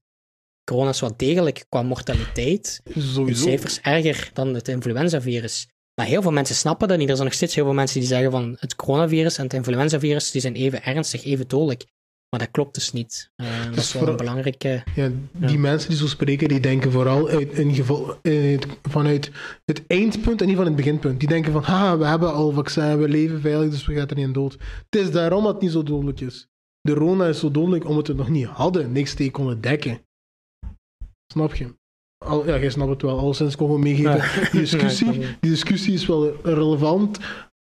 S2: corona is wel degelijk qua mortaliteit.
S1: Sowieso.
S2: De cijfers erger dan het influenzavirus. Maar heel veel mensen snappen dat niet. Er zijn nog steeds heel veel mensen die zeggen van het coronavirus en het influenzavirus die zijn even ernstig, even dodelijk. Maar dat klopt dus niet. Uh, dat is wel een belangrijke...
S1: Ja, die ja. mensen die zo spreken, die denken vooral uit, in geval, uit, vanuit het eindpunt en niet van het beginpunt. Die denken van, haha, we hebben al vaccin, we leven veilig, dus we gaan er niet aan dood. Het is daarom dat het niet zo dodelijk is. De Rona is zo dodelijk omdat we het nog niet hadden, niks tegen konden dekken. Snap je? Al, ja, jij snapt het wel. Al sinds kon meegeven. Die discussie, die discussie is wel relevant.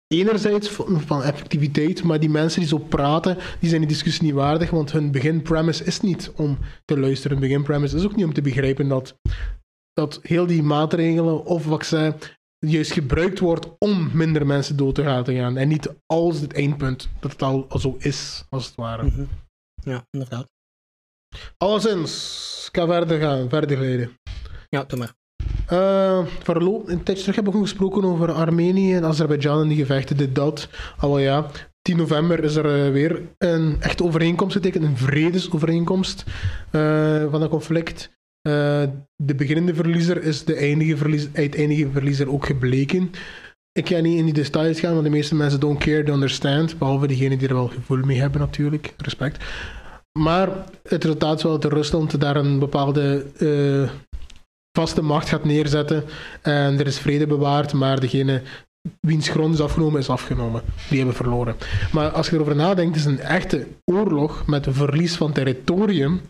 S1: Enerzijds van, van, effectiviteit, maar die mensen die zo praten, die zijn die discussie niet waardig, want hun beginpremise is niet om te luisteren. Hun beginpremise is ook niet om te begrijpen dat, dat heel die maatregelen of vaccin juist gebruikt wordt om minder mensen dood te laten gaan. En niet als het eindpunt, dat het al zo is, als het ware. Mm
S2: -hmm. Ja, inderdaad.
S1: Alleszins, ik ga verder gaan, verder glijden.
S2: Ja, doe maar.
S1: Uh, verloop, een tijdje terug hebben we gesproken over Armenië en Azerbeidzjan en die gevechten, dit, dat. Al ja, 10 november is er uh, weer een echte overeenkomst getekend, een vredesovereenkomst uh, van dat conflict. de beginnende verliezer is de eindige verliezer, uiteindelijke verliezer ook gebleken. Ik ga niet in die details gaan, want de meeste mensen don't care, they understand. Behalve diegenen die er wel gevoel mee hebben, natuurlijk. Respect. Maar het resultaat is wel dat Rusland daar een bepaalde vaste macht gaat neerzetten. En er is vrede bewaard, maar degene wiens grond is afgenomen, is afgenomen. Die hebben verloren. Maar als je erover nadenkt, is een echte oorlog met verlies van territorium,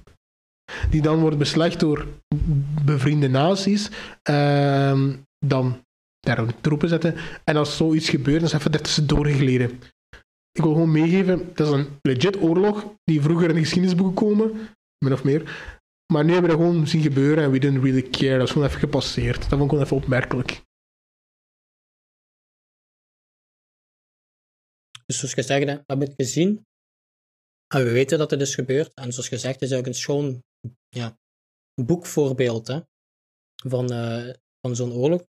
S1: die dan wordt beslecht door bevriende naties, uh, dan daar troepen zetten. En als zoiets gebeurt, dan is even ertussendoor gegleden. Ik wil gewoon meegeven, dat is een legit oorlog die vroeger in de geschiedenisboeken komen, min of meer. Maar nu hebben we dat gewoon zien gebeuren en we didn't really care. Dat is gewoon even gepasseerd. Dat vond ik gewoon even opmerkelijk.
S2: Dus zoals gezegd, we hebben het gezien. En we weten dat het is gebeurd. En zoals gezegd, is ook een schoon ja, boekvoorbeeld hè, van, uh, van zo'n oorlog.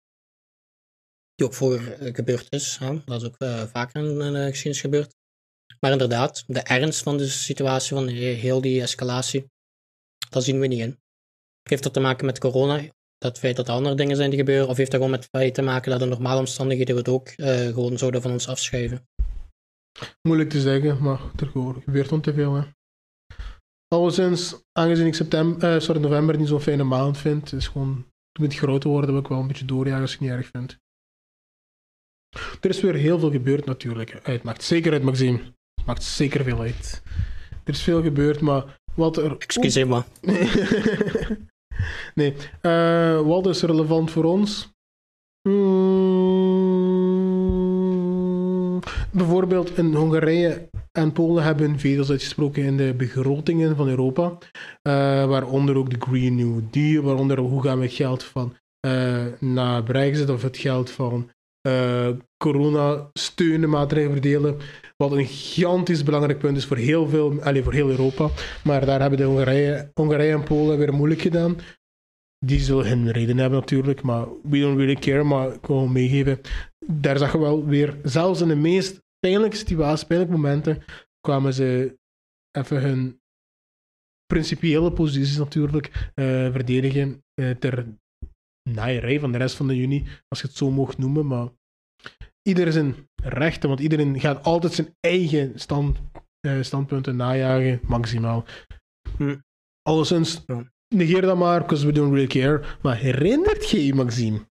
S2: Die ook vroeger gebeurd is. Hè. Dat is ook uh, vaker in de geschiedenis gebeurd. Maar inderdaad, de ernst van de situatie, van heel die escalatie, dat zien we niet in. Heeft dat te maken met corona? Dat feit dat er andere dingen zijn die gebeuren? Of heeft dat gewoon met het feit te maken dat de normale omstandigheden het ook uh, gewoon zouden van ons afschuiven?
S1: Moeilijk te zeggen, maar er gebeurt on te veel. Hè. Alleszins, aangezien ik september, uh, sorry, november niet zo'n fijne maand vind, is gewoon, toen het groter worden, wil ik wel een beetje doorjagen als ik het niet erg vind. Er is weer heel veel gebeurd natuurlijk. Het maakt zeker uit, Maxime. Het maakt zeker veel uit. Er is veel gebeurd, maar wat er...
S2: Excuseer me.
S1: nee. Uh, wat is relevant voor ons? Hmm. bijvoorbeeld in Hongarije en Polen hebben vetels uitgesproken in de begrotingen van Europa. Uh, waaronder ook de Green New Deal, waaronder hoe gaan we geld van uh, naar Brexit of het geld van uh, corona-steunen maatregelen verdelen. Wat een gigantisch belangrijk punt is voor heel, veel, allez, voor heel Europa. Maar daar hebben de Hongarije, Hongarije en Polen weer moeilijk gedaan. Die zullen hun reden hebben natuurlijk, maar we don't really care. Maar ik wil meegeven, daar zag je wel weer, zelfs in de meest pijnlijke situaties, pijnlijke momenten, kwamen ze even hun principiële posities natuurlijk uh, verdedigen uh, ter naaierij van de rest van de Unie, als je het zo mocht noemen. Maar ieder zijn rechten, want iedereen gaat altijd zijn eigen stand, uh, standpunten najagen, maximaal. Hm. Alleszins, negeer dat maar, because we don't really care. Maar herinnert je je, Maxime,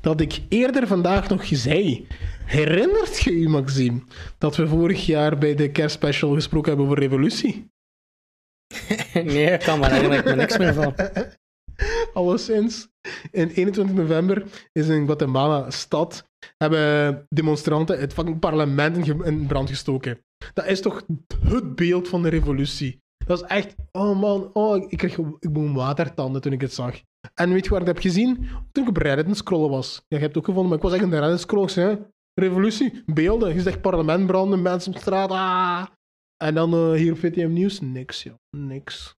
S1: dat ik eerder vandaag nog zei, herinnert je je, Maxime, dat we vorig jaar bij de kerstspecial gesproken hebben over revolutie?
S2: nee, kan maar, daar herinner ik me niks meer van.
S1: Alleszins, in 21 november is in Guatemala stad hebben demonstranten het fucking parlement in, brand gestoken. Dat is toch het beeld van de revolutie. Dat is echt, oh man, oh, ik kreeg ik begon watertanden toen ik het zag. En weet je waar ik het heb gezien? Toen ik op Reddit scrollen was. Ja, je hebt ook gevonden, maar ik was echt in de Reddit zei, hè, revolutie, beelden. Je zegt parlement branden, mensen op straat. Ah. En dan eh, hier op VTM Nieuws, niks, joh. Niks.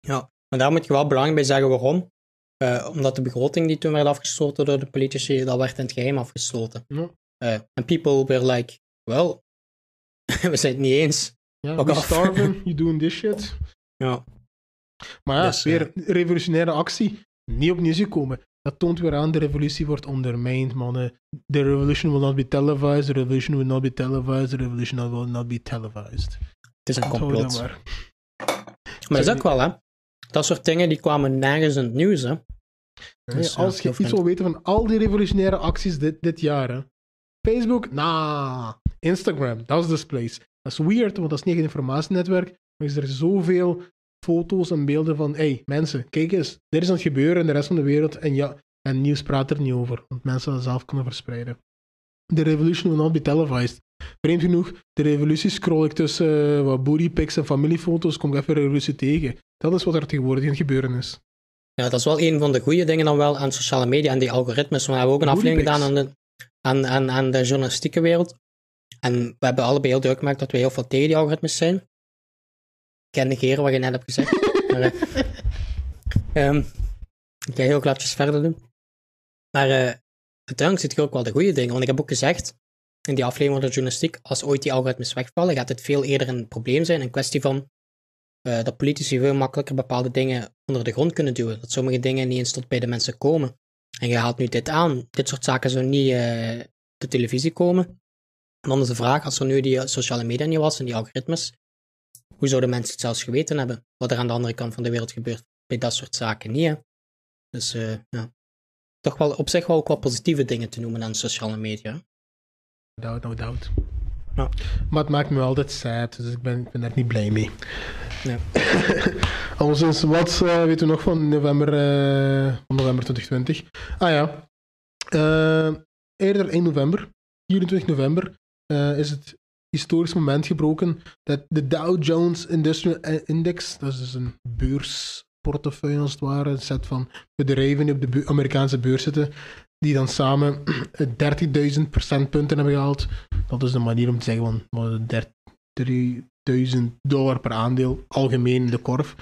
S2: Ja, maar daar moet je wel belangrijk bij zeggen waarom. Eh, omdat de begroting die toen werd afgesloten door de politici, dat werd in het geheim afgesloten.
S1: Ja.
S2: Eh, En people were like, well, we zijn het niet eens.
S1: Ja, we starving, you doing this shit.
S2: Ja,
S1: Maar ja,
S2: Dus,
S1: weer revolutionaire actie. Niet op nieuws gekomen. Dat toont weer aan, de revolutie wordt ondermijnd, mannen. The revolution will not be televised, the revolution will not be televised, the revolution will not be televised.
S2: het is een complot.
S1: maar.
S2: Maar dat is ook wel, hè. Dat soort dingen die kwamen nergens in het nieuws, hè. Dus, ja,
S1: als je iets wil weten van al die revolutionaire acties dit, dit jaar, hè. Facebook, nah. Instagram, dat is the place. Dat is weird, want dat is niet echt een informatienetwerk. Maar is er zoveel foto's en beelden van, hey, mensen, kijk eens, dit is aan het gebeuren in de rest van de wereld. En ja, en nieuws praat er niet over, want mensen dat zelf kunnen verspreiden. The revolution will not be televised. Vreemd genoeg, de revolutie scroll ik tussen eh, wat en familiefoto's, kom ik even revolutie tegen. Dat is wat er tegenwoordig aan het gebeuren is.
S2: Ja, dat is wel een van de goede dingen dan wel aan sociale media en die algoritmes. We hebben ook een aflevering gedaan aan de, aan, aan, aan de journalistieke wereld. En we hebben allebei heel duidelijk gemaakt dat we heel veel tegen die algoritmes zijn. Ik kan negeren wat je net hebt gezegd. maar, eh, ehm, ik ga heel klapjes verder doen. Maar eh uiteindelijk zit je ook wel de goede dingen. Want ik heb ook gezegd in die aflevering van de journalistiek, als ooit die algoritmes wegvallen, gaat het veel eerder een probleem zijn. Een kwestie van eh, dat politici veel makkelijker bepaalde dingen onder de grond kunnen duwen. Dat sommige dingen niet eens tot bij de mensen komen. En je haalt nu dit aan. Dit soort zaken zou niet eh op de televisie komen. En dan is de vraag, als er nu die sociale media niet was en die algoritmes, hoe zouden mensen het zelfs geweten hebben? Wat er aan de andere kant van de wereld gebeurt bij dat soort zaken niet? Dus eh, ja. Toch wel op zich wel ook wel positieve dingen te noemen aan sociale media.
S1: Doubt, no doubt.
S2: Ja.
S1: Maar het maakt me altijd sad, dus ik ben, ik ben daar niet blij mee.
S2: Ja.
S1: Anderszins, wat eh, weten we nog van november, eh, november 2020? Ah ja, Eh, eerder in november, 24 november, is het historisch moment gebroken dat de Dow Jones Industrial Index, dat is dus een beursportefeuille als het ware, een set van bedrijven die op de bu- Amerikaanse beurs zitten, die dan samen 30.000 procentpunten hebben gehaald. Dat is de manier om te zeggen van wat, 30.000 dollar per aandeel, algemeen in de korf.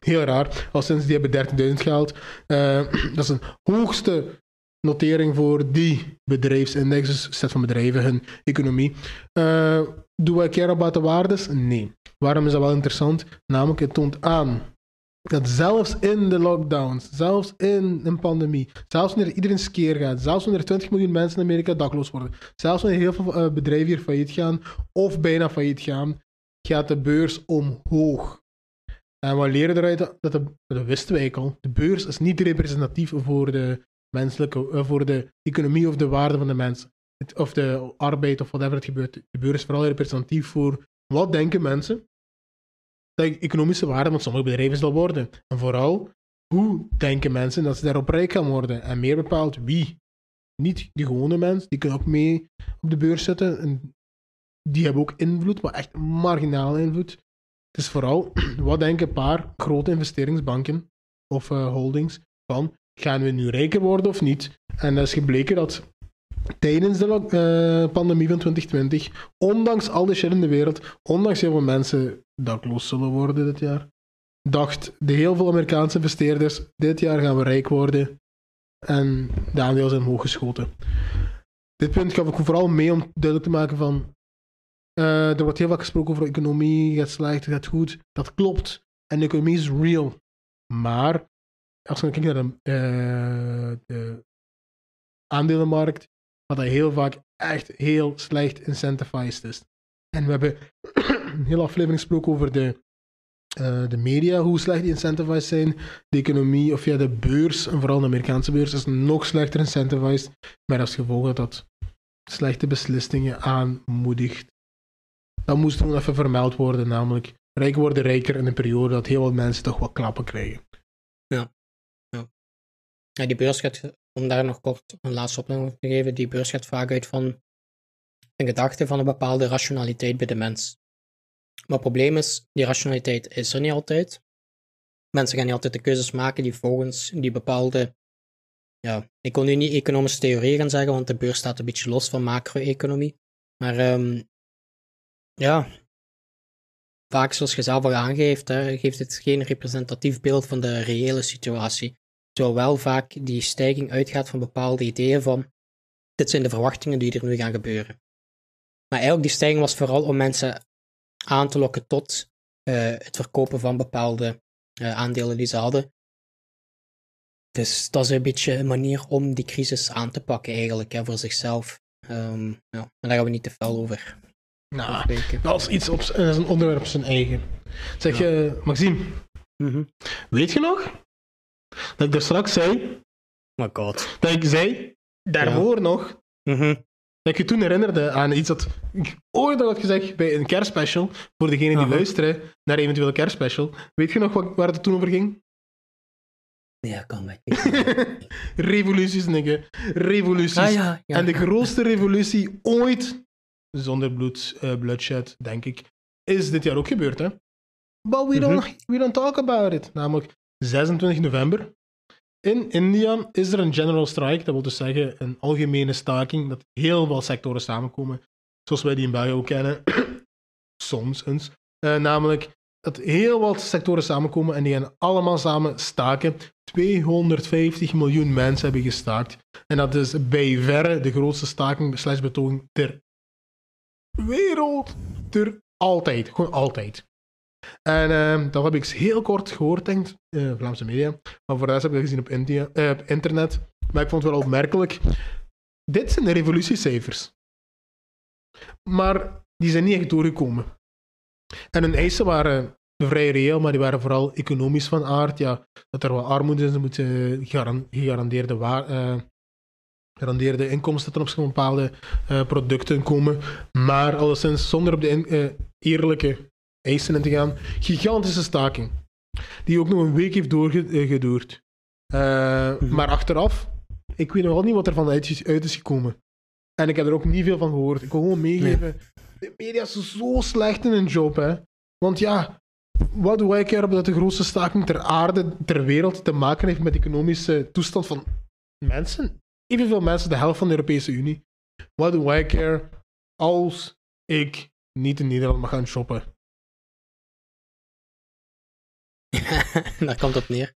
S1: Heel raar. Al sinds die hebben 30.000 gehaald. Eh, dat is een hoogste notering voor die bedrijfsindex, dus set van bedrijven, hun economie. Eh doen wij care about de waardes? Nee. Waarom is dat wel interessant? Namelijk, het toont aan dat zelfs in de lockdowns, zelfs in een pandemie, zelfs wanneer iedereen skeer gaat, zelfs wanneer 20 miljoen mensen in Amerika dakloos worden, zelfs wanneer heel veel eh, bedrijven hier failliet gaan of bijna failliet gaan, gaat de beurs omhoog. En we leren eruit dat, de, wisten wij al, de beurs is niet representatief voor de menselijke, eh, voor de economie of de waarde van de mensen. Of de arbeid of whatever het gebeurt. De beurs is vooral representatief voor wat denken mensen de economische waarde van sommige bedrijven zal worden. En vooral, hoe denken mensen dat ze daarop rijk gaan worden? En meer bepaald wie. Niet die gewone mensen, die kunnen ook mee op de beurs zitten. En die hebben ook invloed, maar echt marginale invloed. Het is vooral, wat denken een paar grote investeringsbanken of eh, holdings van, gaan we nu rijker worden of niet? En dat is gebleken dat tijdens de eh, pandemie van 2020, ondanks al de shit in de wereld, ondanks heel veel mensen dakloos zullen worden dit jaar, dacht de heel veel Amerikaanse investeerders, dit jaar gaan we rijk worden. En de aandelen zijn omhoog geschoten. Dit punt gaf ik vooral mee om duidelijk te maken van, eh, er wordt heel vaak gesproken over economie, gaat slecht, gaat goed. Dat klopt. En de economie is real. Maar, als we kijken naar de, eh, de aandelenmarkt, wat dat heel vaak echt heel slecht incentivized is. En we hebben een hele aflevering gesproken over de, eh, de media, hoe slecht die incentivized zijn. De economie, of ja, de beurs, en vooral de Amerikaanse beurs, is nog slechter incentivized. Maar als gevolg dat dat slechte beslissingen aanmoedigt. Dat moest gewoon even vermeld worden, namelijk rijk worden rijker in een periode dat heel veel mensen toch wat klappen krijgen.
S2: ja, die beurs gaat, om daar nog kort een laatste over te geven, die beurs gaat vaak uit van een gedachte van een bepaalde rationaliteit bij de mens. Maar het probleem is, die rationaliteit is er niet altijd. Mensen gaan niet altijd de keuzes maken die volgens die bepaalde. Ja, ik kon nu niet economische theorie gaan zeggen, want de beurs staat een beetje los van macro-economie. Maar ehm, ja, vaak zoals je zelf al aangeeft, hè, geeft het geen representatief beeld van de reële situatie. Terwijl wel vaak die stijging uitgaat van bepaalde ideeën van dit zijn de verwachtingen die er nu gaan gebeuren. Maar eigenlijk die stijging was vooral om mensen aan te lokken tot uh, het verkopen van bepaalde uh, aandelen die ze hadden. Dus dat is een beetje een manier om die crisis aan te pakken eigenlijk, hè, voor zichzelf. Um, ja, maar daar gaan we niet te veel over.
S1: Nou, dat is iets op dat is een onderwerp op zijn eigen. Zeg je, ja. Maxime, mm -hmm. weet je nog dat ik er straks zei?
S2: Oh god.
S1: Dat ik zei, daarvoor ja. nog, mm -hmm. dat ik je toen herinnerde aan iets dat ik ooit had gezegd bij een kerstspecial, voor degenen die uh -huh. luisteren naar eventuele kerstspecial. Weet je nog wat, waar het toen over ging?
S2: Ja, kan mij.
S1: revoluties, nigga. Revoluties.
S2: Ah, ja,
S1: ja. En de grootste revolutie ooit, zonder bloed, uh, bloodshed, denk ik, is dit jaar ook gebeurd, hè? But we, don't, mm -hmm. we don't talk about it. Namelijk 26 november. In India is er een general strike, dat wil dus zeggen een algemene staking, dat heel veel sectoren samenkomen, zoals wij die in België ook kennen. Soms eens. Uh, namelijk dat heel wat sectoren samenkomen en die gaan allemaal samen staken. 250 miljoen mensen hebben gestaakt. En dat is bij verre de grootste staking slash betoging ter wereld. Ter altijd. Gewoon altijd. En uh, dat heb ik heel kort gehoord, denk ik, uh, Vlaamse media. Maar voor de rest heb ik dat gezien uh, op internet. Maar ik vond het wel opmerkelijk. Dit zijn de revolutiecijfers. Maar die zijn niet echt doorgekomen. En hun eisen waren vrij reëel, maar die waren vooral economisch van aard. Ja, dat er wat armoede is, er moeten uh, gegarandeerde inkomsten ten opzichte van bepaalde producten komen. Maar alleszins zonder op de eerlijke eisen in te gaan. Gigantische staking. Die ook nog een week heeft doorgeduurd. Mm-hmm. Maar achteraf, ik weet nog wel niet wat er van uit is, uit is gekomen. En ik heb er ook niet veel van gehoord. Ik wil gewoon meegeven. Nee. De media is zo slecht in hun job, hè. Want ja, wat doe ik erop dat de grootste staking ter aarde, ter wereld, te maken heeft met de economische toestand van mensen? Evenveel mensen, de helft van de Europese Unie. Wat doe ik er als ik niet in Nederland mag gaan shoppen?
S2: Daar komt het neer.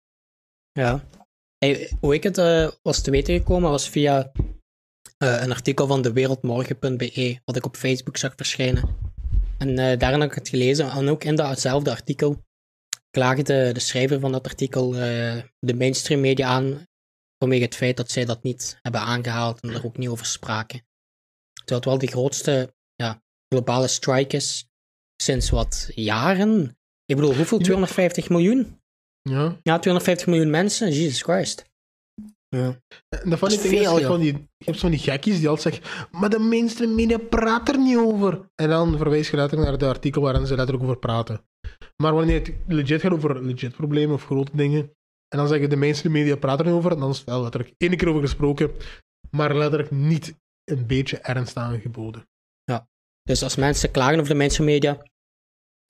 S2: Ja. Hoe ik het uh, was te weten gekomen was via uh, een artikel van dewereldmorgen.be, wat ik op Facebook zag verschijnen. En uh, daarin heb ik het gelezen. En ook in datzelfde artikel klaagde de schrijver van dat artikel de mainstream media aan vanwege het feit dat zij dat niet hebben aangehaald en er ook niet over spraken. Terwijl het wel de grootste ja, globale strike is sinds wat jaren. Ik bedoel, hoeveel? 250 miljoen?
S1: Ja.
S2: Ja, 250 miljoen mensen. Jesus Christ. Ja.
S1: En dat van die veel, is, van die, je hebt van die gekkies die altijd zeggen, maar de mainstream media praat er niet over. En dan verwijs je letterlijk naar het artikel waarin ze letterlijk over praten. Maar wanneer het legit gaat over legit problemen of grote dingen, en dan zeggen de mainstream media praten er niet over, dan is het wel letterlijk één keer over gesproken, maar letterlijk niet een beetje ernst aangeboden.
S2: Ja, dus als mensen klagen over de mainstream media,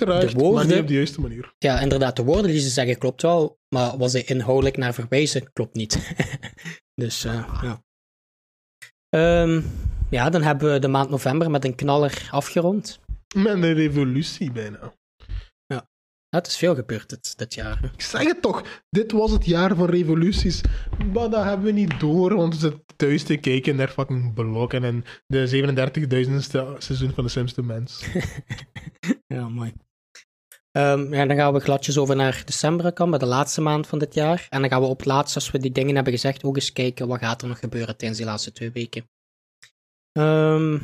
S1: Terecht, de woorden, maar niet op de juiste manier.
S2: Ja, inderdaad, de woorden die ze zeggen klopt wel, maar was ze inhoudelijk naar verwijzen klopt niet. dus uh, ja. Um, ja, dan hebben we de maand november met een knaller afgerond.
S1: Met een revolutie bijna.
S2: Ja, het is veel gebeurd dit, dit jaar.
S1: Ik zeg het toch, dit was het jaar van revoluties. Maar dat hebben we niet door, want we zitten thuis te kijken naar fucking blokken en de 37.000ste seizoen van de Simpsons Mens.
S2: ja, mooi. Um, dan gaan we gladjes over naar december komen, de laatste maand van dit jaar. En dan gaan we op laatst, als we die dingen hebben gezegd, ook eens kijken wat gaat er nog gebeuren tijdens die laatste twee weken. Um,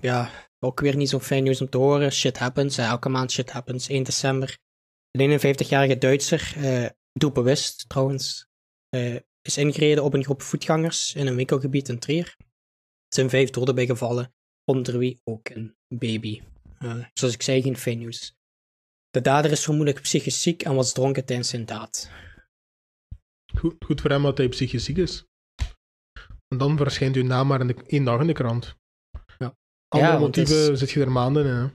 S2: ja, ook weer niet zo fijn nieuws om te horen. Shit happens, elke maand shit happens. 1 december. De 51-jarige Duitser, uh, doelbewust trouwens, uh, is ingereden op een groep voetgangers in een winkelgebied in Trier. Er zijn vijf doden bij gevallen, onder wie ook een baby. Uh, zoals ik zei, geen fijn nieuws. De dader is vermoedelijk psychisch ziek en was dronken tijdens zijn daad.
S1: Goed, goed voor hem dat hij psychisch ziek is. En dan verschijnt uw naam maar in de, één dag in de krant.
S2: Ja.
S1: Andere motieven
S2: is-
S1: zit je er maanden in. Hè?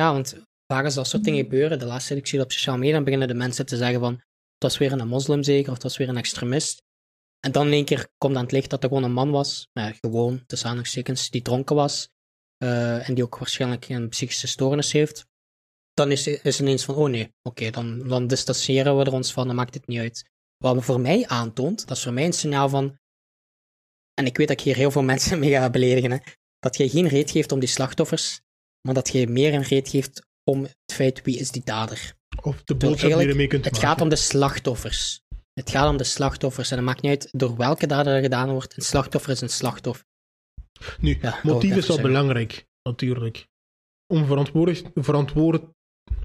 S2: Ja, want vaak als dat soort dingen gebeuren, de laatste tijd ik zie dat op sociale media, dan beginnen de mensen te zeggen van, het was weer een moslim zeker, of het was weer een extremist. En dan in één keer komt aan het licht dat er gewoon een man was, nou, gewoon, tussen aanhalingstekens, die dronken was, eh, en die ook waarschijnlijk een psychische stoornis heeft. Dan is, is ineens van, oh nee, oké, dan, dan distancieren we er ons van, dan maakt het niet uit. Wat voor mij aantoont, dat is voor mij een signaal van, en ik weet dat ik hier heel veel mensen mee ga beledigen, hè, dat je geen reet geeft om die slachtoffers, maar dat je meer een reet geeft om het feit wie is die dader.
S1: Of de boodschap die je ermee kunt
S2: Het
S1: maken.
S2: gaat om de slachtoffers. Het gaat om de slachtoffers. En het maakt niet uit door welke dader er gedaan wordt. Een slachtoffer is een slachtoffer.
S1: Nu,
S2: Ja,
S1: motief is wel
S2: zeggen.
S1: belangrijk, natuurlijk. Om verantwoordelijk, verantwoord,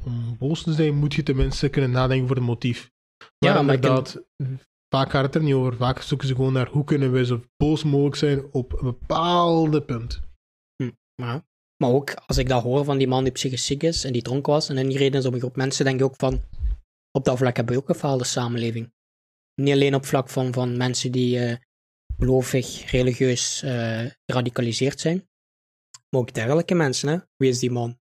S1: om boos te zijn, moet je tenminste kunnen nadenken voor het motief. Maar
S2: Ja, maar ik ken-
S1: inderdaad, vaak gaat het er niet over. Vaak zoeken ze gewoon naar hoe kunnen we zo boos mogelijk zijn op een bepaalde punt.
S2: Maar, maar ook als ik dat hoor van die man die psychisch ziek is en die dronken was en ingereden is op een groep mensen, denk ik ook van, op dat vlak hebben we ook een gefaalde samenleving. Niet alleen op vlak van, van mensen die eh, gelovig, religieus eh, geradicaliseerd zijn, maar ook dergelijke mensen. Hè? Wie is die man?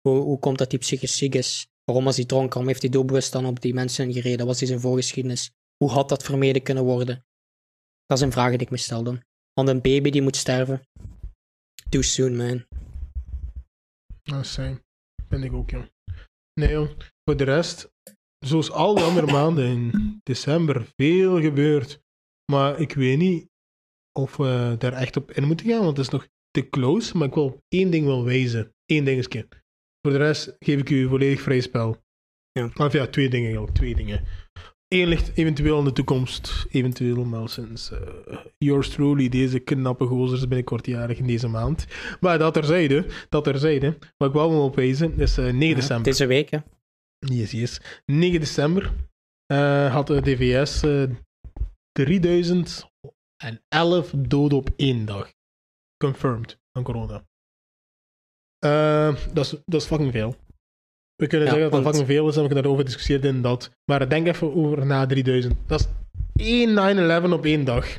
S2: Hoe, hoe komt dat hij psychisch ziek is? Waarom was hij dronken? Waarom heeft hij doelbewust dan op die mensen gereden? Wat is zijn voorgeschiedenis? Hoe had dat vermeden kunnen worden? Dat zijn vragen die ik me stel dan. Want een baby die moet sterven. Too soon, man.
S1: Dat zijn. Vind ik ook, jong. Nee. Voor de rest, zoals al die andere maanden in december, veel gebeurt. Maar ik weet niet of we daar echt op in moeten gaan, want het is nog te close. Maar ik wil op één ding wel wijzen. Eén dingetje. Voor de rest geef ik u volledig vrij spel.
S2: Ja.
S1: Of ja, twee dingen eigenlijk. Twee dingen. Eén ligt eventueel in de toekomst. Eventueel maar sinds eh, yours truly, deze knappe gozers binnenkort jarig in deze maand. Maar dat terzijde, dat terzijde. Wat ik wou me opwijzen is eh 9
S2: Ja,
S1: december.
S2: Deze week, hè.
S1: Yes, yes. 9 december eh, had de DVS eh 3011 doden op één dag. Confirmed aan corona. Eh, dat, is, dat is fucking veel. We kunnen
S2: Ja,
S1: zeggen dat dat fucking veel is en we kunnen daarover discussiëren in dat. Maar denk even over na 3000. Dat is één 9-11 op één dag.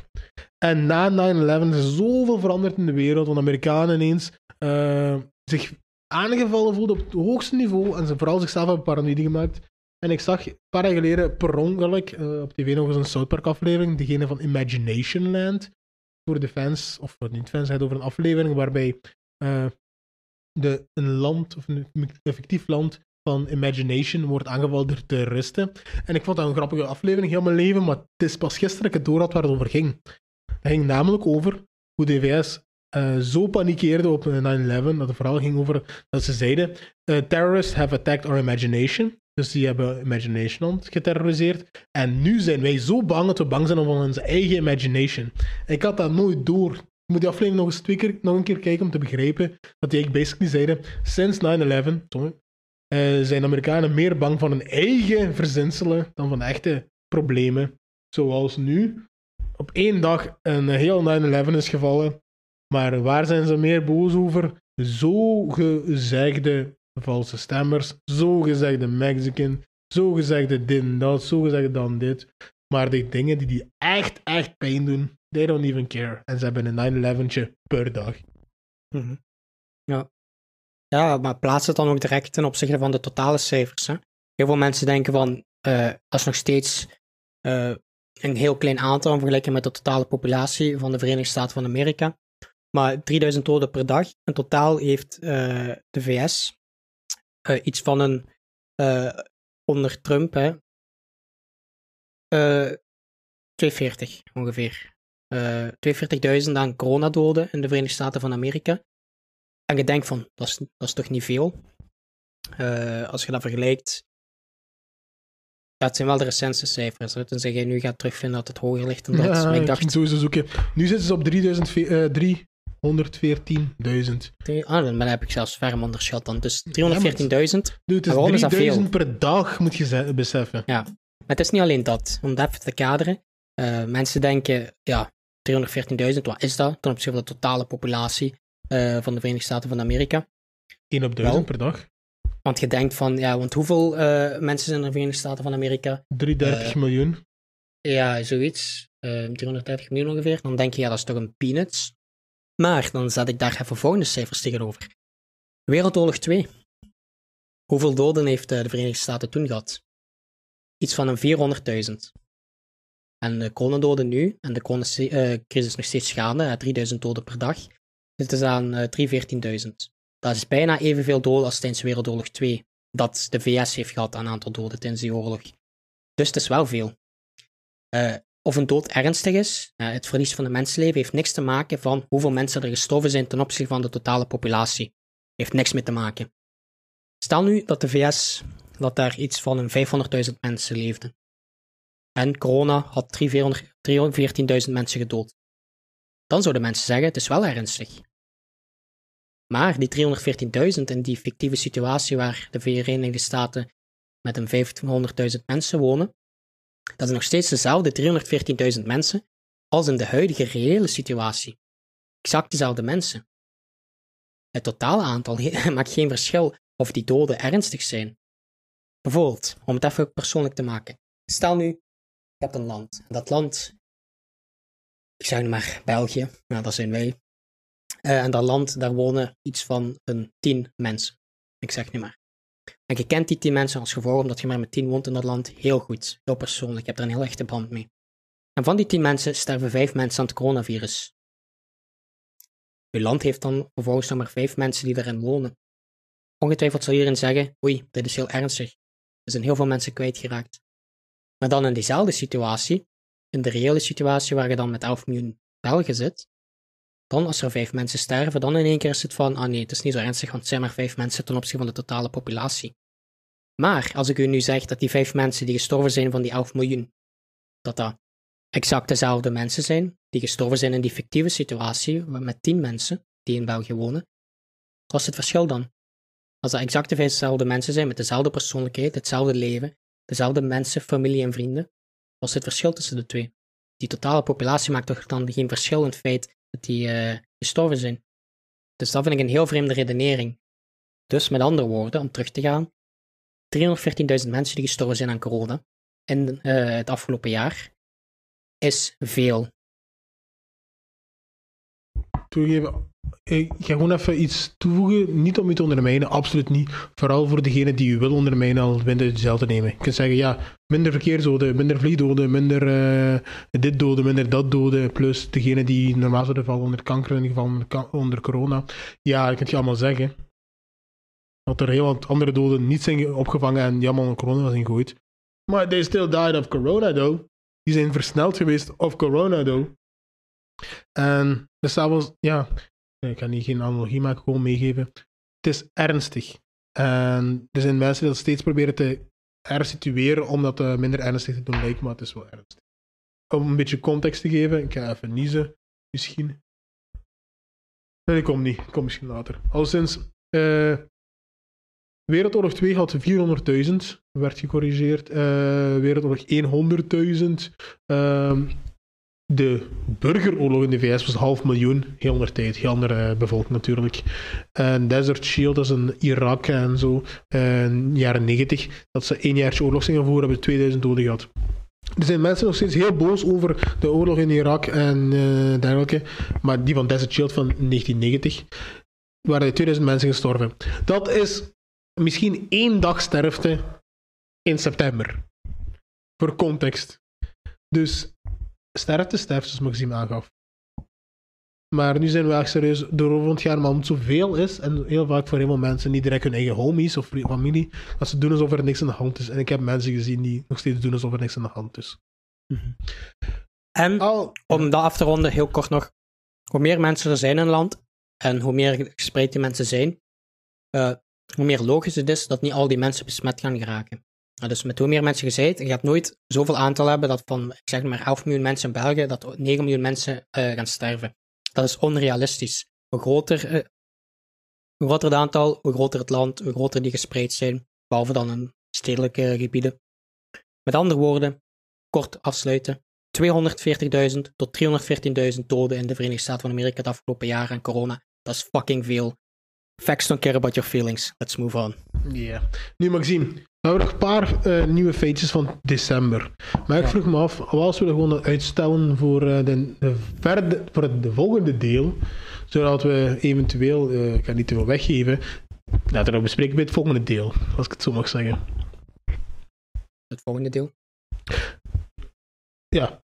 S1: En na 9-11 is er zoveel veranderd in de wereld, want Amerikanen ineens eh, zich aangevallen voelden op het hoogste niveau en ze vooral zichzelf hebben paranoïde gemaakt. En ik zag een paar jaar geleden per ongeluk eh, op tv nog eens een South Park aflevering, diegene van Imagination Land. Voor de fans, of voor niet fans, het over een aflevering waarbij eh, de, een land, of een effectief land van Imagination wordt aangevallen door terroristen. En ik vond dat een grappige aflevering, heel mijn leven, maar het is pas gisteren dat ik het door had waar het over ging. Het ging namelijk over hoe de VS eh, zo panikeerde op eh, 9-11, dat het vooral ging over dat ze zeiden: Terrorists have attacked our imagination. Dus die hebben Imagination geterroriseerd. En nu zijn wij zo bang dat we bang zijn om onze eigen imagination. Ik had dat nooit door. Ik moet die aflevering nog eens twee keer, nog een keer kijken om te begrijpen dat die basically zeiden: sinds 9-11 sorry, eh, zijn Amerikanen meer bang van hun eigen verzinselen dan van echte problemen. Zoals nu op één dag een heel 9-11 is gevallen. Maar waar zijn ze meer boos over? Zogezegde valse stemmers, zogezegde Mexican, zogezegde dit en dat, zogezegde dan dit. Maar de dingen die die echt, echt pijn doen, they don't even care. En ze hebben een 9-11'tje per dag.
S2: Mhm. Ja. Ja, maar plaats het dan ook direct ten opzichte van de totale cijfers. Hè? Heel veel mensen denken van, eh, dat is nog steeds eh, een heel klein aantal in vergelijking met de totale populatie van de Verenigde Staten van Amerika. Maar 3000 doden per dag. In totaal heeft eh, de VS eh, iets van een eh, onder Trump, hè, eh, uh, 240 ongeveer. 240.000 aan coronadoden in de Verenigde Staten van Amerika. En je denkt van, dat is, toch niet veel? als je dat vergelijkt, ja, het zijn wel de recentste cijfers. Hè? Tenzij je nu gaat terugvinden dat het hoger ligt dan dat. Ik dacht...
S1: zoeken. Nu zitten ze op 3000, uh, 3, 114.000.
S2: Ah, dan heb ik zelfs ver onderschat dan. Dus 314.000.
S1: Dude, het is 3.000 per dag, moet je beseffen.
S2: Ja, maar het is niet alleen dat. Om dat even te kaderen. Eh, mensen denken, ja, 314.000, wat is dat ten opzichte van de totale populatie eh, van de Verenigde Staten van Amerika?
S1: 1 op 1000 per dag.
S2: Want je denkt van, ja, want hoeveel eh, mensen zijn er in de Verenigde Staten van Amerika? 33
S1: miljoen.
S2: Ja, zoiets. 330 miljoen ongeveer. Dan denk je, ja, dat is toch een peanuts. Maar dan zet ik daar even volgende cijfers tegenover. Wereldoorlog 2. Hoeveel doden heeft de Verenigde Staten toen gehad? Iets van een 400.000. En de coronadoden nu, en de coronacrisis is nog steeds gaande, 3000 doden per dag, zitten aan uh, 314.000. Dat is bijna evenveel doden als tijdens Wereldoorlog 2, dat de VS heeft gehad aan aantal doden tijdens die oorlog. Dus het is wel veel. Of een dood ernstig is, uh, het verlies van een mensenleven, heeft niks te maken van hoeveel mensen er gestorven zijn ten opzichte van de totale populatie. Heeft niks mee te maken. Stel nu dat de VS, dat daar iets van een 500.000 mensen leefden. En corona had 314.000 mensen gedood. Dan zouden mensen zeggen, het is wel ernstig. Maar die 314.000 in die fictieve situatie waar de Verenigde Staten met een 500.000 mensen wonen, dat is nog steeds dezelfde 314.000 mensen als in de huidige reële situatie. Exact dezelfde mensen. Het totale aantal maakt geen verschil of die doden ernstig zijn. Bijvoorbeeld, om het even persoonlijk te maken. Stel nu, je hebt een land. Dat land, ik zeg maar België, nou, dat zijn wij. Uh, en dat land, daar wonen iets van een tien mensen. Ik zeg nu maar. En je kent die tien mensen als gevolg omdat je maar met tien woont in dat land heel goed, heel persoonlijk. Je hebt er een heel echte band mee. En van die tien mensen sterven vijf mensen aan het coronavirus. Je land heeft dan vervolgens nog maar vijf mensen die erin wonen. Ongetwijfeld zal iedereen zeggen, oei, dit is heel ernstig. Er zijn heel veel mensen kwijtgeraakt. Maar dan in diezelfde situatie, in de reële situatie waar je dan met 11 miljoen Belgen zit, dan als er vijf mensen sterven, dan in één keer is het van, ah nee, het is niet zo ernstig, want het zijn maar vijf mensen ten opzichte van de totale populatie. Maar als ik u nu zeg dat die vijf mensen die gestorven zijn van die 11 miljoen, dat dat exact dezelfde mensen zijn, die gestorven zijn in die fictieve situatie met 10 mensen die in België wonen, wat is het verschil dan? Als dat exact dezelfde mensen zijn met dezelfde persoonlijkheid, hetzelfde leven, dezelfde mensen, familie en vrienden, wat is het verschil tussen de twee? Die totale populatie maakt toch dan geen verschil in het feit dat die uh, gestorven zijn. Dus dat vind ik een heel vreemde redenering. Dus met andere woorden, om terug te gaan, 314.000 mensen die gestorven zijn aan corona in uh, het afgelopen jaar is veel.
S1: Toegeven, ik ga gewoon even iets toevoegen. Niet om u te ondermijnen, absoluut niet. Vooral voor degene die u wil ondermijnen, al minder hetzelfde nemen. Je kunt zeggen, ja, minder verkeersdoden, minder vliegdoden, minder uh, dit doden, minder dat doden. Plus degene die normaal zouden vallen onder kanker, in ieder geval onder, corona. Ja, dat kun je allemaal zeggen. Dat er heel wat andere doden niet zijn opgevangen en allemaal onder corona zijn gegooid. Maar they still died of corona, though. Die zijn versneld geweest of corona, though. En dus dat was, ja, ik kan niet geen analogie maken, gewoon meegeven. Het is ernstig. En er zijn mensen die dat steeds proberen te hersitueren om dat minder ernstig te doen lijken, maar het is wel ernstig. Om een beetje context te geven, ik ga even niezen, misschien. Nee, ik kom niet, ik kom misschien later. Al sinds uh, Wereldoorlog 2 had 400.000, werd gecorrigeerd. Uh, Wereldoorlog 100.000 de burgeroorlog in de VS was half miljoen, heel andere tijd, heel andere bevolking natuurlijk. En Desert Shield, dat is in Irak en zo, in de jaren 90, dat ze één jaartje oorlog zijn voeren, hebben 2000 doden gehad. Er zijn mensen nog steeds heel boos over de oorlog in Irak en dergelijke, maar die van Desert Shield van 1990 waren 2000 mensen gestorven. Dat is misschien één dag sterfte in september. Voor context. Dus sterfte sterft, zoals Maxime aangaf. Maar nu zijn we echt serieus door het gaan, maar omdat het zoveel is, en heel vaak voor heel veel mensen niet direct hun eigen homies of familie, dat ze doen alsof er niks aan de hand is. En ik heb mensen gezien die nog steeds doen alsof er niks aan de hand is.
S2: En om dat af te ronden, heel kort nog. Hoe meer mensen er zijn in een land, en hoe meer gespreid die mensen zijn, uh, hoe meer logisch het is dat niet al die mensen besmet gaan geraken dus met hoe meer mensen je je gaat nooit zoveel aantal hebben dat van, ik zeg maar 11 miljoen mensen in België, dat 9 miljoen mensen uh, gaan sterven. Dat is onrealistisch. Hoe groter, hoe groter het aantal, hoe groter het land, hoe groter die gespreid zijn, behalve dan in stedelijke gebieden. Met andere woorden, kort afsluiten. 240.000 tot 314.000 doden in de Verenigde Staten van Amerika het afgelopen jaar aan corona. Dat is fucking veel. Facts don't care about your feelings. Let's move on.
S1: Ja. Nu, Maxime, we hebben nog een paar eh, nieuwe feitjes van december. Maar ik vroeg me af, wat als we dat gewoon uitstellen voor, eh, de, de, verde, voor het de volgende deel, zodat we eventueel, eh, ik ga niet te veel weggeven, dat er nog bespreken bij het volgende deel, als ik het zo mag zeggen.
S2: Het volgende deel.
S1: Ja.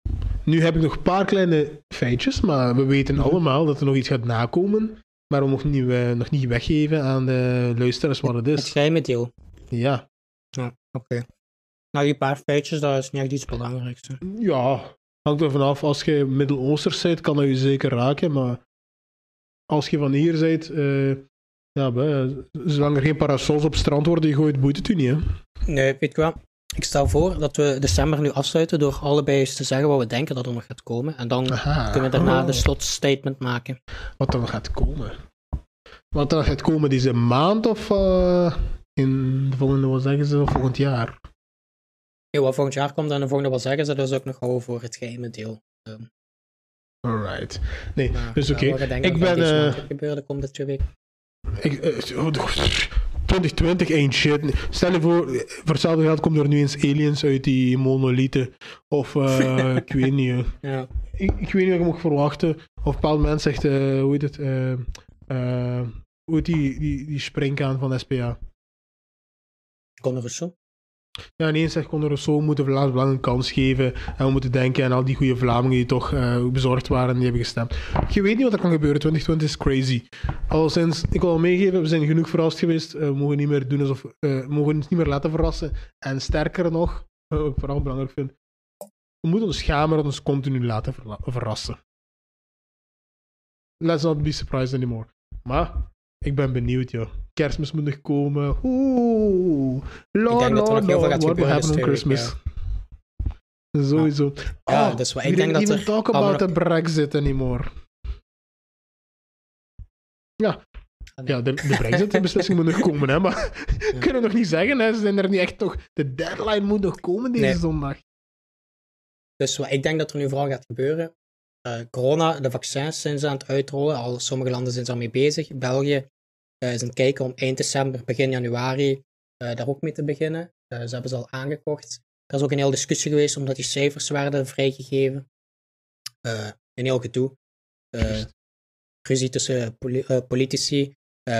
S1: Nu heb ik nog een paar kleine feitjes, maar we weten
S2: Mhm.
S1: allemaal dat er nog iets gaat nakomen. Maar we mogen niet, eh, nog niet weggeven aan de luisteraars wat het
S2: Het
S1: is.
S2: geheime deel.
S1: Ja.
S2: Ja, oké. Nou, die paar feitjes, dat is niet echt iets belangrijks. hè.
S1: Ja, hangt er vanaf. Als je Midden-Oosters bent, kan dat je zeker raken. Maar als je van hier bent, eh, ja, be- zolang er geen parasols op het strand worden gegooid, boeit het u niet. Hè?
S2: Nee, weet je wat? Ik stel voor dat we december nu afsluiten door allebei eens te zeggen wat we denken dat er nog gaat komen. En dan
S1: Aha.
S2: kunnen we daarna de
S1: Oh,
S2: slotstatement maken.
S1: Wat er nog gaat komen. Wat er nog gaat komen deze maand of eh, in de volgende, wat zeggen ze, volgend jaar?
S2: Ja, wat volgend jaar komt en de volgende wat zeggen ze, dat is ook nog houden voor het geheime deel. Ehm,
S1: Alright. Nee,
S2: maar,
S1: dus
S2: ja,
S1: oké.
S2: denkt
S1: Ik ben...
S2: deze
S1: eh,
S2: de komende twee weken.
S1: Ik, eh, oh, 2020 ain't shit. Stel je voor, voor hetzelfde geld komt er nu eens aliens uit die monolithen. Of eh, ik weet niet. eh.
S2: Ja.
S1: Ik, ik weet niet wat ik mag verwachten. Of een bepaald moment zegt, eh, hoe heet het? hoe heet die, die, die springkaan van SPA?
S2: Rousseau.
S1: Ja, ineens zegt Conor we moeten Vlaams een kans geven. En we moeten denken aan al die goede Vlamingen die toch eh, bezorgd waren en die hebben gestemd. Je weet niet wat er kan gebeuren. 2020 is crazy. Al sinds, ik wil al meegeven, we zijn genoeg verrast geweest. Eh, we mogen niet meer doen alsof, eh, mogen ons niet meer laten verrassen. En sterker nog, wat ik vooral belangrijk vind, we moeten ons schamen dat ons continu laten verrassen. Let's not be surprised anymore. Maar, ik ben benieuwd, joh. Kerstmis moet nog komen. Oeh. Lord,
S2: Ik denk dat er nog heel veel
S1: what will Christmas. Sowieso.
S2: Ja,
S1: Oh,
S2: dus wat ik denk dat er
S1: talk about the Brexit anymore. Ja,
S2: Ah,
S1: ja de, de Brexit-beslissing moet nog komen, hè, maar
S2: Ja.
S1: kunnen we nog niet zeggen, hè. Ze zijn er niet echt nog... De deadline moet nog komen deze
S2: Nee.
S1: zondag.
S2: Dus wat ik denk dat er nu vooral gaat gebeuren. Eh, corona, de vaccins zijn ze aan het uitrollen. Al sommige landen zijn er mee bezig. België eh, is aan het kijken om eind december, begin januari eh, daar ook mee te beginnen. Ze hebben ze al aangekocht. Er is ook een hele discussie geweest omdat die cijfers werden vrijgegeven. Een heel gedoe. Ruzie tussen poli- politici,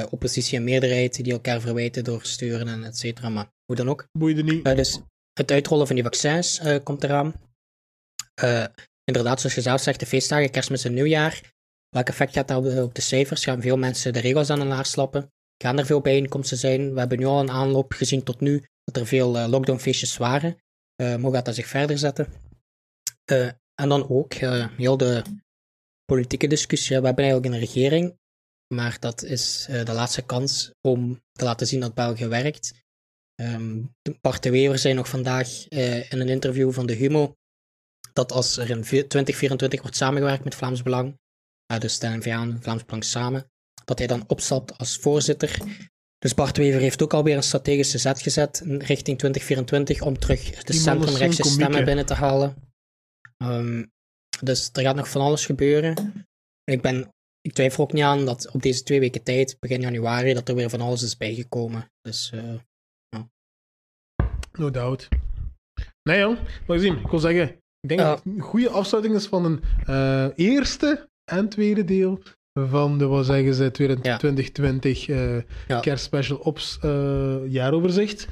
S2: oppositie en meerderheid die elkaar verwijten door sturen en et cetera. Maar hoe dan ook.
S1: Boeide niet.
S2: Dus het uitrollen van die vaccins komt eraan. Inderdaad, zoals je zelf zegt, de feestdagen, kerstmis en nieuwjaar. Welk effect gaat dat op de, cijfers? Gaan veel mensen de regels aan de laars slappen? Gaan er veel bijeenkomsten zijn? We hebben nu al een aanloop gezien tot nu dat er veel eh, lockdownfeestjes waren. Eh hoe gaat dat zich verder zetten? Eh, en dan ook heel de politieke discussie. We hebben eigenlijk een regering, maar dat is de laatste kans om te laten zien dat België werkt. Ehm, Bart de Wever zei nog vandaag in een interview van de Humo dat als er in ve- 2024 wordt samengewerkt met Vlaams Belang, eh, dus de N-VA en Vlaams Belang samen, dat hij dan opstapt als voorzitter. Dus Bart Wever heeft ook alweer een strategische zet gezet richting 2024 om terug de centrumrechtse stemmen binnen te halen. Ehm, dus er gaat nog van alles gebeuren. Ik, ben, ik twijfel ook niet aan dat op deze twee weken tijd, begin januari, dat er weer van alles is bijgekomen. Dus eh,
S1: No doubt. Nee, jong. Maar zien, ik wil zeggen, ik denk dat het een goede afsluiting is van een eh, eerste en tweede deel van de, wat zeggen ze, 2020 eh kerstspecial ops eh, jaaroverzicht.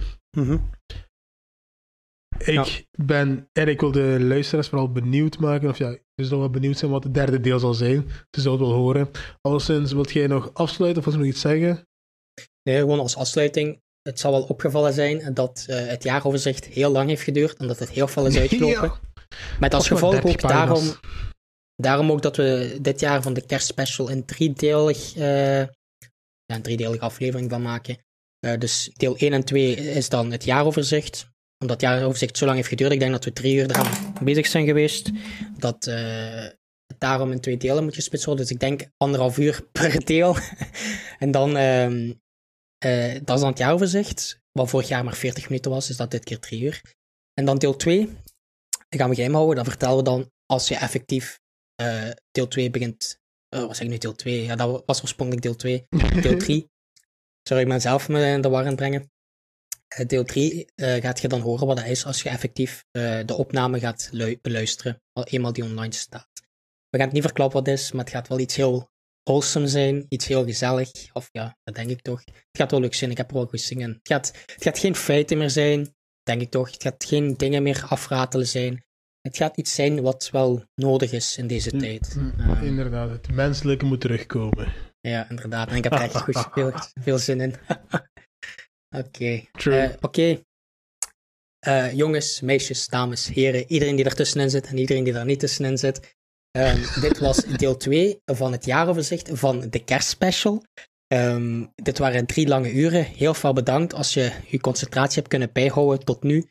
S1: Ik ben, en ik wil de luisteraars vooral benieuwd maken, of ja, ze zullen wel benieuwd zijn wat het derde deel zal zijn. Ze zullen het wel horen. Alleszins, wilt jij nog afsluiten of wil je nog iets zeggen?
S2: Nee, gewoon als afsluiting. Het zal wel opgevallen zijn dat het jaaroverzicht heel lang heeft geduurd en dat het heel veel is uitgelopen.
S1: Ja.
S2: Met als gevolg
S1: 30
S2: ook daarom, daarom ook dat we dit jaar van de kerstspecial een driedelig, ja, een driedelige aflevering van maken. Eh, dus deel 1 en 2 is dan het jaaroverzicht. Omdat het jaaroverzicht zo lang heeft geduurd, ik denk dat we drie uur eraan bezig zijn geweest. Dat eh, het daarom in twee delen moet gesplitst worden. Dus ik denk anderhalf uur per deel. en dan, ehm, eh, dat is dan het jaaroverzicht. Wat vorig jaar maar 40 minuten was, is dat dit keer drie uur. En dan deel 2, dat gaan we geheim houden. Dat vertellen we dan als je effectief eh, deel 2 begint. eh wat zeg ik nu, deel 2? Ja, dat was oorspronkelijk deel 2. Deel 3. Sorry, ik ben zelf me in de war brengen. Eh, deel 3 eh, gaat je dan horen wat dat is als je effectief de opname gaat lu- beluisteren. Al eenmaal die online staat. We gaan het niet verklappen wat het is, maar het gaat wel iets heel wholesome zijn. Iets heel gezellig. Of ja, dat denk ik toch. Het gaat wel leuk zijn, ik heb er wel goed zingen. Het gaat, het gaat geen feiten meer zijn, denk ik toch. Het gaat geen dingen meer afratelen zijn. Het gaat iets zijn wat wel nodig is in deze
S1: Mm,
S2: tijd.
S1: Mm,
S2: Eh,
S1: Inderdaad, het menselijke moet terugkomen.
S2: ja, inderdaad. En ik heb er echt goed, veel, veel zin in. Oké.
S1: True.
S2: Eh, Oké. Eh, jongens, meisjes, dames, heren, iedereen die ertussenin zit en iedereen die daar niet tussenin zit. Ehm, dit was deel 2 van het jaaroverzicht van de kerstspecial. Ehm, dit waren drie lange uren. Heel veel bedankt als je je concentratie hebt kunnen bijhouden tot nu.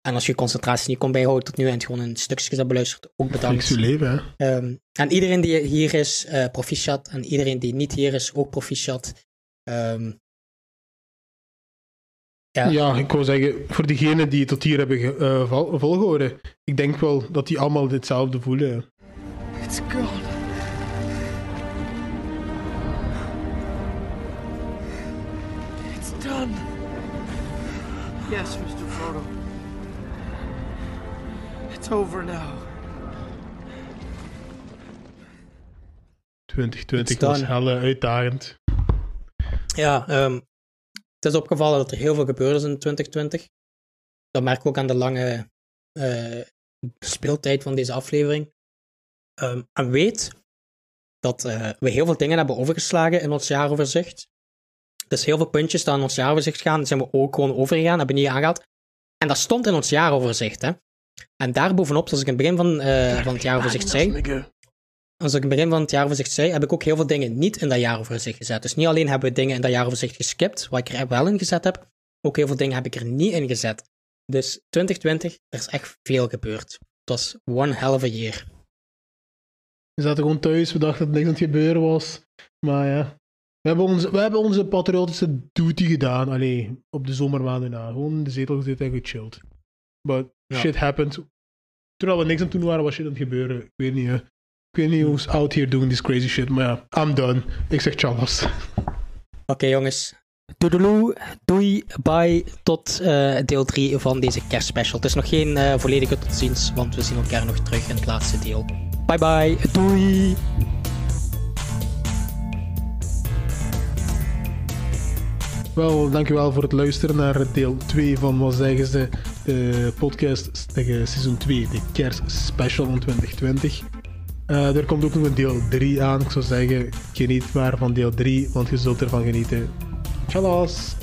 S2: En als je je concentratie niet kon bijhouden tot nu en het gewoon een stukje hebt beluisterd, ook bedankt.
S1: Je leven, hè.
S2: Ehm, en iedereen die hier is, eh proficiat. En iedereen die niet hier is, ook proficiat. Ehm, ja,
S1: Ja, ik wou zeggen, voor diegenen die het tot hier hebben eh, vol- volgehouden, ik denk wel dat die allemaal hetzelfde voelen.
S3: It's gone. Yes, Mr. Frodo. It's over now.
S1: 2020
S2: It's
S1: was helle uitdagend.
S2: ja ehm, het is opgevallen dat er heel veel gebeurd is in 2020. Dat merk ik ook aan de lange eh, speeltijd van deze aflevering. Ehm, en weet dat eh, we heel veel dingen hebben overgeslagen in ons jaaroverzicht. Dus heel veel puntjes die aan ons jaaroverzicht gaan, zijn we ook gewoon overgegaan, hebben niet aangehaald. En dat stond in ons jaaroverzicht, hè. En daarbovenop, zoals ik in het begin van, eh, van het jaaroverzicht zei, als ik in het begin van het jaaroverzicht zei, heb ik ook heel veel dingen niet in dat jaaroverzicht gezet. Dus niet alleen hebben we dingen in dat jaaroverzicht geskipt, wat ik er wel in gezet heb, ook heel veel dingen heb ik er niet in gezet. Dus 2020, er is echt veel gebeurd. Het was one hell of a year.
S1: We zaten gewoon thuis, we dachten dat niks aan het gebeuren was. Maar ja, we hebben onze, we hebben onze patriotische duty gedaan. Allee, op de zomermaanden na. Gewoon in de zetel gezeten en gechilled. But
S2: Ja.
S1: shit happened. Terwijl we niks aan het doen waren, was shit aan het gebeuren. Ik weet niet, hè. Ik weet niet who's out here doing this crazy shit. Maar ja, I'm done. Ik zeg tjallas.
S2: Oké jongens, doedeloe, doei, bye, tot eh, deel 3 van deze kerstspecial. Het is nog geen eh, volledige tot ziens, want we zien elkaar nog terug in het laatste deel. Bye bye, doei!
S1: Wel, dankjewel voor het luisteren naar deel 2 van wat zeggen ze, de podcast tegen seizoen 2, de kerstspecial van 2020. Eh, er komt ook nog een deel 3 aan. Ik zou zeggen, geniet maar van deel 3, want je zult ervan genieten. Tjallas!